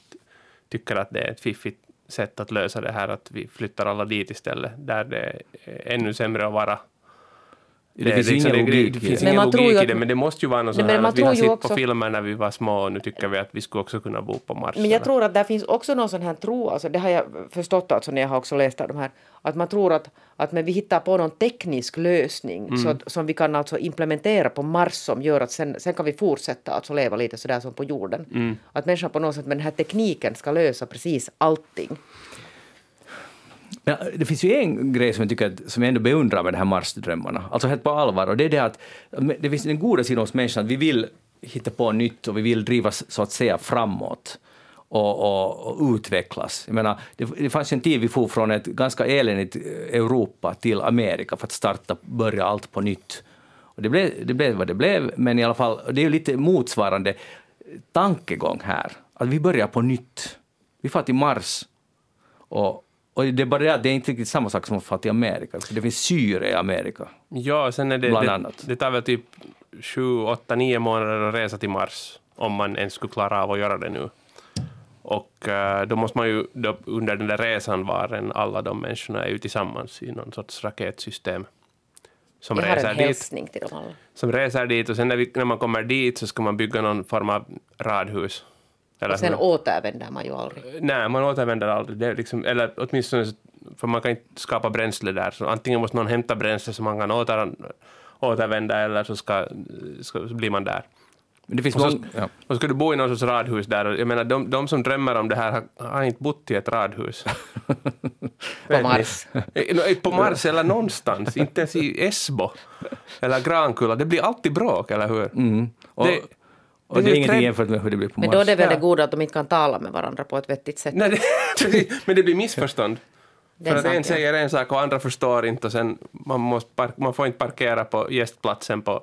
Speaker 3: tycker att det är ett fiffigt sätt att lösa det här, att vi flyttar alla dit istället, där det är ännu sämre att vara.
Speaker 1: Det finns ju
Speaker 3: liksom-
Speaker 1: ingen
Speaker 3: det,
Speaker 1: logik
Speaker 3: det
Speaker 1: i
Speaker 3: finns
Speaker 1: det.
Speaker 2: Men
Speaker 3: ingen logik
Speaker 2: ju
Speaker 3: i
Speaker 2: att-
Speaker 3: det, men det måste ju vara något sånt här att vi har sett på
Speaker 2: också-
Speaker 3: filmer när vi var små och nu tycker vi att vi skulle också kunna bo på Mars.
Speaker 2: Men jag tror att där finns också någon sån här tro, alltså det har jag förstått alltså när jag har också läst de här, att man tror att, att men vi hittar på någon teknisk lösning så att, som vi kan alltså implementera på Mars som gör att sen, sen kan vi fortsätta alltså leva lite sådär som på jorden. Att människan på något sätt med den här tekniken ska lösa precis allting.
Speaker 1: Men äh, det finns ju en grej som jag tycker att, som jag ändå beundrar med de här Marsdrömmarna, alltså helt på allvar, och det är det att äh, det finns den goda sidan hos människan, att vi vill hitta på nytt och vi vill drivas så att säga framåt och, och, och utvecklas. Jag menar, det, det fanns ju en tid vi for från ett ganska eländigt äh, Europa till Amerika för att starta, börja allt på nytt. Och det, blev, det blev vad det blev, men i alla fall, det är ju lite motsvarande tankegång här, att vi börjar på nytt. Vi får till Mars och, och det är bara det att det är inte riktigt samma sak som till Amerika. för Det finns syre i Amerika.
Speaker 3: Ja, sen är det,
Speaker 1: Bland
Speaker 3: det,
Speaker 1: annat.
Speaker 3: det tar väl typ sju, åtta, nio månader att resa till Mars om man ens skulle klara av att göra det nu. Och eh, då måste man ju då, under den där resan vara alla de människorna är ju tillsammans i någon sorts raketsystem. Som
Speaker 2: Jag har
Speaker 3: reser
Speaker 2: en
Speaker 3: dit.
Speaker 2: hälsning till dem alla.
Speaker 3: Som reser dit och sen när, vi, när man kommer dit så ska man bygga någon form av radhus. Eller
Speaker 2: Och sen
Speaker 3: hur?
Speaker 2: återvänder man ju aldrig.
Speaker 3: Nej, man återvänder aldrig. Det är liksom, eller åtminstone, för man kan inte skapa bränsle där. Så antingen måste någon hämta bränsle så man kan åter, återvända eller så, ska, ska, så blir man där.
Speaker 1: Men det finns
Speaker 3: Och så,
Speaker 1: många... Ja.
Speaker 3: och ska du bo i någon sorts radhus där. Jag menar, de, de som drömmer om det här har, har inte bott i ett radhus. Ni?
Speaker 2: Mars.
Speaker 3: Eh, no, På Mars eller någonstans, inte ens i Esbo eller Grankulla. Det blir alltid bråk, eller hur?
Speaker 1: Mm. Och,
Speaker 3: Det-
Speaker 1: Och det är ingenting jämfört med hur det blir på
Speaker 2: Men då är
Speaker 1: Mars.
Speaker 2: det väl
Speaker 3: Ja.
Speaker 2: det goda att de inte kan tala med varandra på ett vettigt sätt.
Speaker 3: Nej, det, men det blir missförstånd. För att
Speaker 2: sant,
Speaker 3: en
Speaker 2: ja.
Speaker 3: säger en sak och andra förstår inte och sen man, måste park, man får inte parkera på gästplatsen på,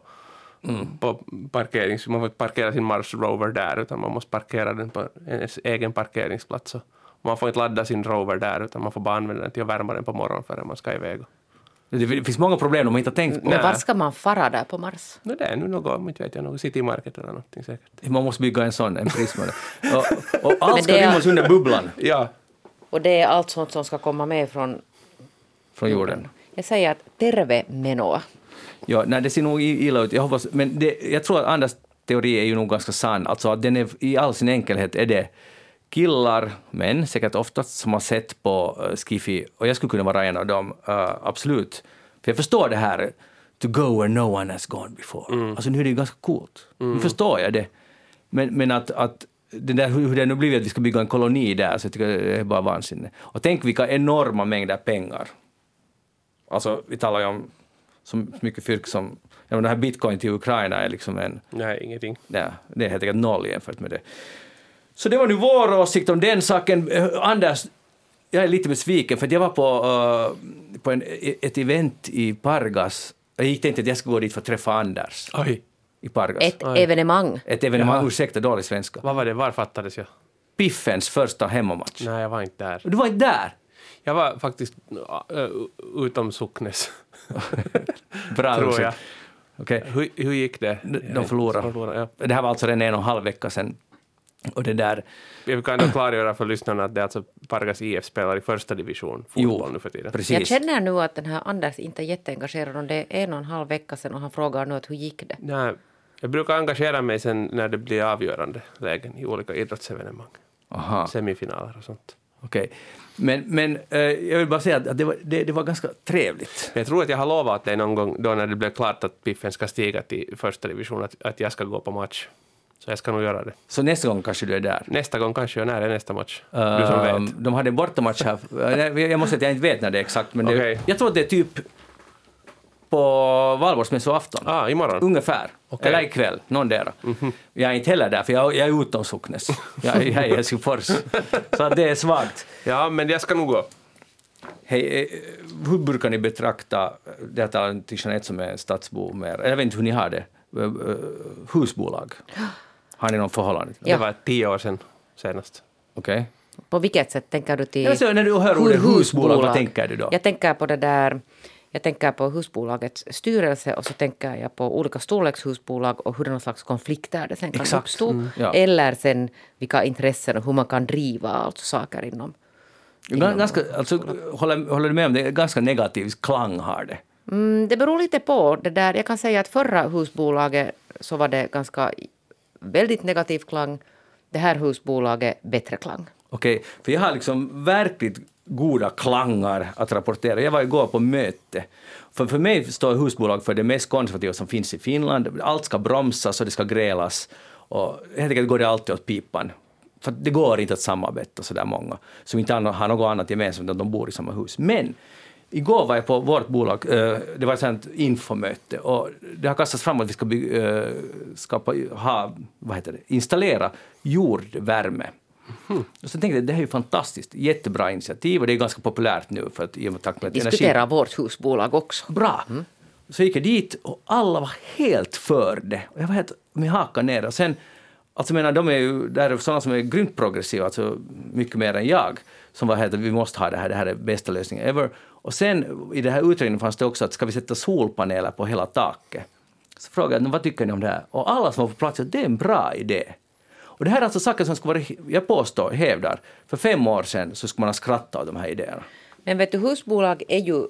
Speaker 1: Mm.
Speaker 3: på parkerings... Man får inte parkera sin Mars Rover där utan man måste parkera den på ens egen parkeringsplats. Och man får inte ladda sin Rover där utan man får bara använda den till att värma den på morgonen före man ska iväg.
Speaker 1: Det finns många problem de inte har tänkt på.
Speaker 2: Men var ska man fara där på Mars?
Speaker 3: No, det är nu något, inte vet jag, något City Market eller någonting säkert.
Speaker 1: Man måste bygga en sån, en prisma. och, och allt ska
Speaker 2: det är-
Speaker 1: rymmas under bubblan
Speaker 3: Ja,
Speaker 2: Och det är allt sånt som ska komma med från
Speaker 1: från jorden.
Speaker 2: Jag säger att terve menoa.
Speaker 1: Ja, nej, det ser nog illa ut. Jag, hoppas, men det, jag tror att Anders teori är ju nog ganska sann. Alltså att den är, i all sin enkelhet är det killar, män säkert oftast, som har sett på uh, Skiffy, och jag skulle kunna vara en av dem, uh, absolut. För jag förstår det här, to go where no one has gone before. Alltså nu är det ju ganska coolt. Nu förstår jag det. Men, men att, att det där, hur det nu blivit att vi ska bygga en koloni där, så jag tycker det är bara vansinne. Och tänk vilka enorma mängder pengar. Alltså, vi talar ju om så mycket fyrk som... Ja, men den här bitcoin till Ukraina är liksom en...
Speaker 3: nej, ingenting.
Speaker 1: Ja, det är helt enkelt noll jämfört med det. Så det var nu vår åsikt om den saken. Eh, Anders, jag är lite besviken för jag var på, eh, på en, ett event i Pargas. Jag gick tänkte att jag skulle gå dit för att träffa Anders
Speaker 3: Oj,
Speaker 1: i Pargas.
Speaker 2: Ett evenemang.
Speaker 1: Ett evenemang,
Speaker 3: Jaha.
Speaker 1: ursäkta dålig svenska.
Speaker 3: vad var det, var fattades jag?
Speaker 1: Piffens första hemmamatch.
Speaker 3: Nej, jag var inte där.
Speaker 1: Du var inte där?
Speaker 3: Jag var faktiskt uh, utom Socknes.
Speaker 1: Bra
Speaker 3: Tror
Speaker 1: ursäkt.
Speaker 3: jag.
Speaker 1: Okej.
Speaker 3: Hur, hur gick det?
Speaker 1: De- de förlorade.
Speaker 3: De förlorade ja.
Speaker 1: Det här var alltså redan en och en halv vecka sedan. Och det där...
Speaker 3: Vi kan klargöra för lyssnarna att det är alltså Pargas IF spelar i första division fotboll nu för tiden.
Speaker 1: precis.
Speaker 2: Jag känner nu att den här Anders inte är jätteengagerad om det är en och en halv vecka sedan och han frågar nu att hur gick det?
Speaker 3: Nej, jag brukar engagera mig sen när det blir avgörande lägen i olika idrottsevenemang.
Speaker 1: Aha.
Speaker 3: Semifinaler och sånt.
Speaker 1: Okej. Men, men eh, jag vill bara säga att det var, det, det var ganska trevligt.
Speaker 3: Jag tror att jag har lovat dig någon gång då när det blev klart att Piffen ska stiga till första division att, att jag ska gå på match. Så jag ska nog göra det.
Speaker 1: Så nästa gång kanske du är där.
Speaker 3: Nästa gång kanske, när är nästa match? du som vet.
Speaker 1: De hade bortamatch här. Jag måste säga att jag inte vet när det är exakt, men det,
Speaker 3: Okej.
Speaker 1: jag tror att det är typ på valborgsmässoafton.
Speaker 3: Ah, imorgon?
Speaker 1: Ungefär.
Speaker 3: Okej.
Speaker 1: Eller ikväll, någon där. Jag är inte heller där, för jag, jag är utom Socknes. Jag, är- jag är i Helsingfors. Så det är svagt.
Speaker 3: Ja, men jag ska nog gå.
Speaker 1: Hej, eh, hur brukar ni betrakta, det här talar till Jeanette som är stadsbo mer, jag vet inte hur ni har det, Eh, eh, husbolag? Har ni någon förhållande till det?
Speaker 2: Ja.
Speaker 3: Det var tio år sedan senast.
Speaker 1: Okej.
Speaker 2: På vilket sätt tänker du till
Speaker 1: Ja, så när du hör ordet husbolag, vad tänker du då?
Speaker 2: Jag tänker på det där jag tänker på husbolagets styrelse och så tänker jag på olika storlekshusbolag och hurdana slags konflikter det sen kan
Speaker 1: Exakt.
Speaker 2: uppstå.
Speaker 1: Mm, ja.
Speaker 2: Eller sen vilka intressen och hur man kan driva alltså saker inom.
Speaker 1: Ganska, alltså, håller, håller du med om det? Ganska negativ klang har det.
Speaker 2: Mm, det beror lite på. Det där. Jag kan säga att förra husbolaget så var det ganska väldigt negativ klang. Det här husbolaget bättre klang.
Speaker 1: Okej, för jag har liksom verkligt goda klangar att rapportera. Jag var igår på möte. För, för mig står husbolag för det mest konservativa som finns i Finland. Allt ska bromsas och det ska grälas. Och helt enkelt går det alltid åt pipan. För det går inte att samarbeta så där många som inte har har något annat gemensamt än att de bor i samma hus. Men igår var jag på vårt bolag, eh, det var ett infomöte och det har kastats fram att vi ska eh, skapa, ha, vad heter det, installera jordvärme. Och så tänkte jag det här är ju fantastiskt, jättebra initiativ och det är ganska populärt nu för att i och med takt med
Speaker 2: Diskutera vårt husbolag också.
Speaker 1: Bra! Så gick jag dit och alla var helt för det. Och jag var helt med hakan ner. Och sen, alltså menar, de är ju där är sådana som är grymt progressiva, alltså mycket mer än jag, som var helt att vi måste ha det här, det här är bästa lösningen ever. Och sen i den här utredningen fanns det också att ska vi sätta solpaneler på hela taket? Så frågade jag, "Men vad tycker ni om det här? Och alla som var på plats att det är en bra idé. Och det här är alltså saker som skulle vara, jag påstår, hävdar, för fem år sedan så skulle man ha skrattat åt de här idéerna.
Speaker 2: Men vet du, husbolag är ju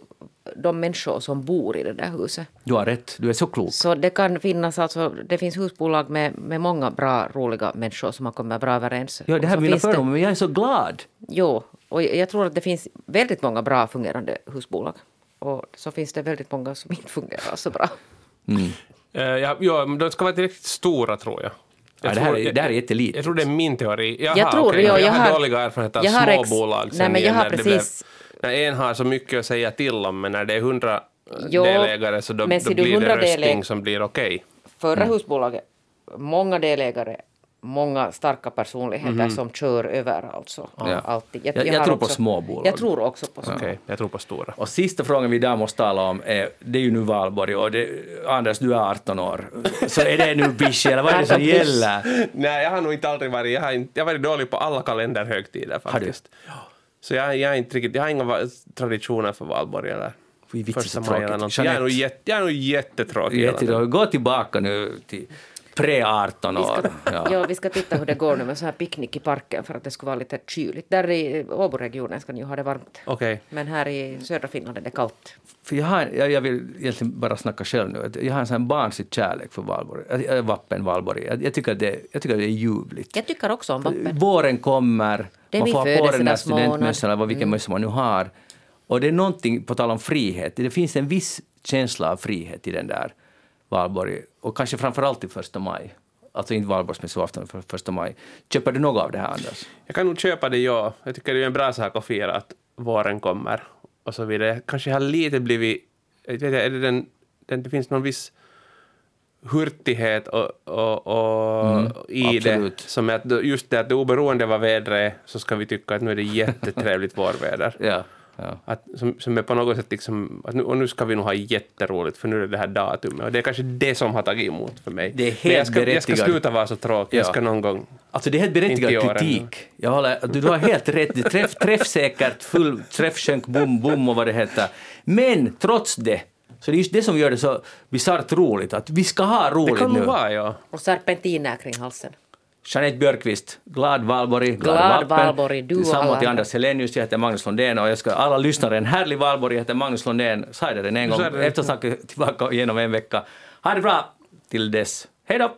Speaker 2: de människor som bor i det där huset.
Speaker 1: Du har rätt, du är så klok.
Speaker 2: Så det kan finnas alltså, det finns husbolag med, med många bra, roliga människor som har kommit bra överens.
Speaker 1: Ja, det här är mina fördomar, men jag är så glad.
Speaker 2: Jo, och jag tror att det finns väldigt många bra fungerande husbolag. Och så finns det väldigt många som inte fungerar så bra.
Speaker 3: Uh, ja, ja, men de ska vara tillräckligt stora tror jag.
Speaker 1: Ja,
Speaker 3: Jag
Speaker 1: det, här
Speaker 3: tror-
Speaker 1: är, det här är jättelitet.
Speaker 3: Jag tror det är min teori. Jaha,
Speaker 2: Jag tror-
Speaker 3: okej,
Speaker 2: ja,
Speaker 3: jag,
Speaker 2: jag
Speaker 3: har dåliga erfarenheter av
Speaker 2: jag ex- Nej, men jag
Speaker 3: igen
Speaker 2: har
Speaker 3: när det
Speaker 2: precis-
Speaker 3: Blev, när en har så mycket att säga till om, men när det är hundra
Speaker 2: Jo,
Speaker 3: delägare så då, då blir det
Speaker 2: 100
Speaker 3: röstning
Speaker 2: deläg-
Speaker 3: som blir okej.
Speaker 2: Förra husbolaget många delägare, många starka personligheter som kör över alltså.
Speaker 1: Ja.
Speaker 2: Alltid.
Speaker 1: Jag- jag
Speaker 2: har
Speaker 1: tror på små bolag.
Speaker 2: Jag tror också på små.
Speaker 3: Okej, jag tror på stora.
Speaker 1: Och sista frågan vi där måste tala om är, det är ju nu valborg och det, Anders du är 18 år. Så är det nu Bischi eller vad är det som
Speaker 2: 18 plus.
Speaker 1: gäller?
Speaker 3: Nej, jag har nog inte aldrig varit... Jag har, inte, jag har varit dålig på alla kalenderhögtider faktiskt. Så jag, jag, är inte riktigt, jag har inga traditioner för valborg eller första maj eller
Speaker 1: tråkigt.
Speaker 3: någonting. Jag är nog,
Speaker 1: Jeanette.
Speaker 3: jätte, jag jättetråkig.
Speaker 1: Gå tillbaka nu till pre-18
Speaker 2: Vi
Speaker 1: år.
Speaker 2: ska,
Speaker 1: Ja.
Speaker 2: ja. vi ska titta hur det går nu med så här picknick i parken för att det skulle vara lite kyligt. Där i Åboregionen ska ni ju ha det varmt.
Speaker 3: Okej.
Speaker 2: Men här i södra Finland är det kallt.
Speaker 1: För jag, har, jag, jag vill egentligen bara snacka själv nu. Jag har en sån barnslig kärlek för valborg. Äh, Vappen, valborg. Jag, jag, tycker det, jag tycker det är ljuvligt.
Speaker 2: Jag tycker också om vappen.
Speaker 1: Våren kommer,
Speaker 2: Det
Speaker 1: man får ha på den där studentmössan eller vad- vilken mössa man nu har. Och det är någonting, på tal om frihet, det finns en viss känsla av frihet i den där valborg. Och kanske framför allt i första maj. Alltså inte valborgsmässoafton för första maj. Köper du något av det här, Anders?
Speaker 3: Jag kan nog köpa det, ja. Jag tycker det är en bra sak att fira att våren kommer och så vidare. Kanske har lite blivit... Jag vet inte, är det, den, den, det finns någon viss hurtighet och, och, och i det.
Speaker 1: absolut.
Speaker 3: Som är att just det att oberoende vad vädret är så ska vi tycka att nu är det jättetrevligt vårväder.
Speaker 1: Ja. Ja.
Speaker 3: Att, som, som är på något sätt liksom, att nu, och nu ska vi nog ha jätteroligt för nu är det det här datumet. Och det är kanske det som har tagit emot för mig.
Speaker 1: Det är helt
Speaker 3: Men jag ska, jag ska sluta vara så tråkig. Jag
Speaker 1: Ja.
Speaker 3: ska någon gång...
Speaker 1: Alltså det är helt berättigad kritik. Jag håller, du, du har helt rätt. Det Träff, träffsäkert, full träffskänk, bom, bom och vad det heter. Men trots det, så det är just det som gör det så bisarrt roligt, att vi ska ha
Speaker 3: Det
Speaker 1: roligt
Speaker 3: kan
Speaker 1: nu.
Speaker 3: nog vara, ja.
Speaker 2: Och serpentiner kring halsen.
Speaker 1: Jeanette Björkqvist, glad valborg, glad,
Speaker 2: Glad valborg, du
Speaker 1: Samma
Speaker 2: alla
Speaker 1: till. Anders Helenius, jag heter Magnus Lundén och jag ska alla lyssnare en härlig valborg, jag heter Magnus Lundén. Sa jag det en gång?
Speaker 3: det.
Speaker 1: Eftersnacket tillbaka igen om en vecka. Ha det bra till dess. Hej då!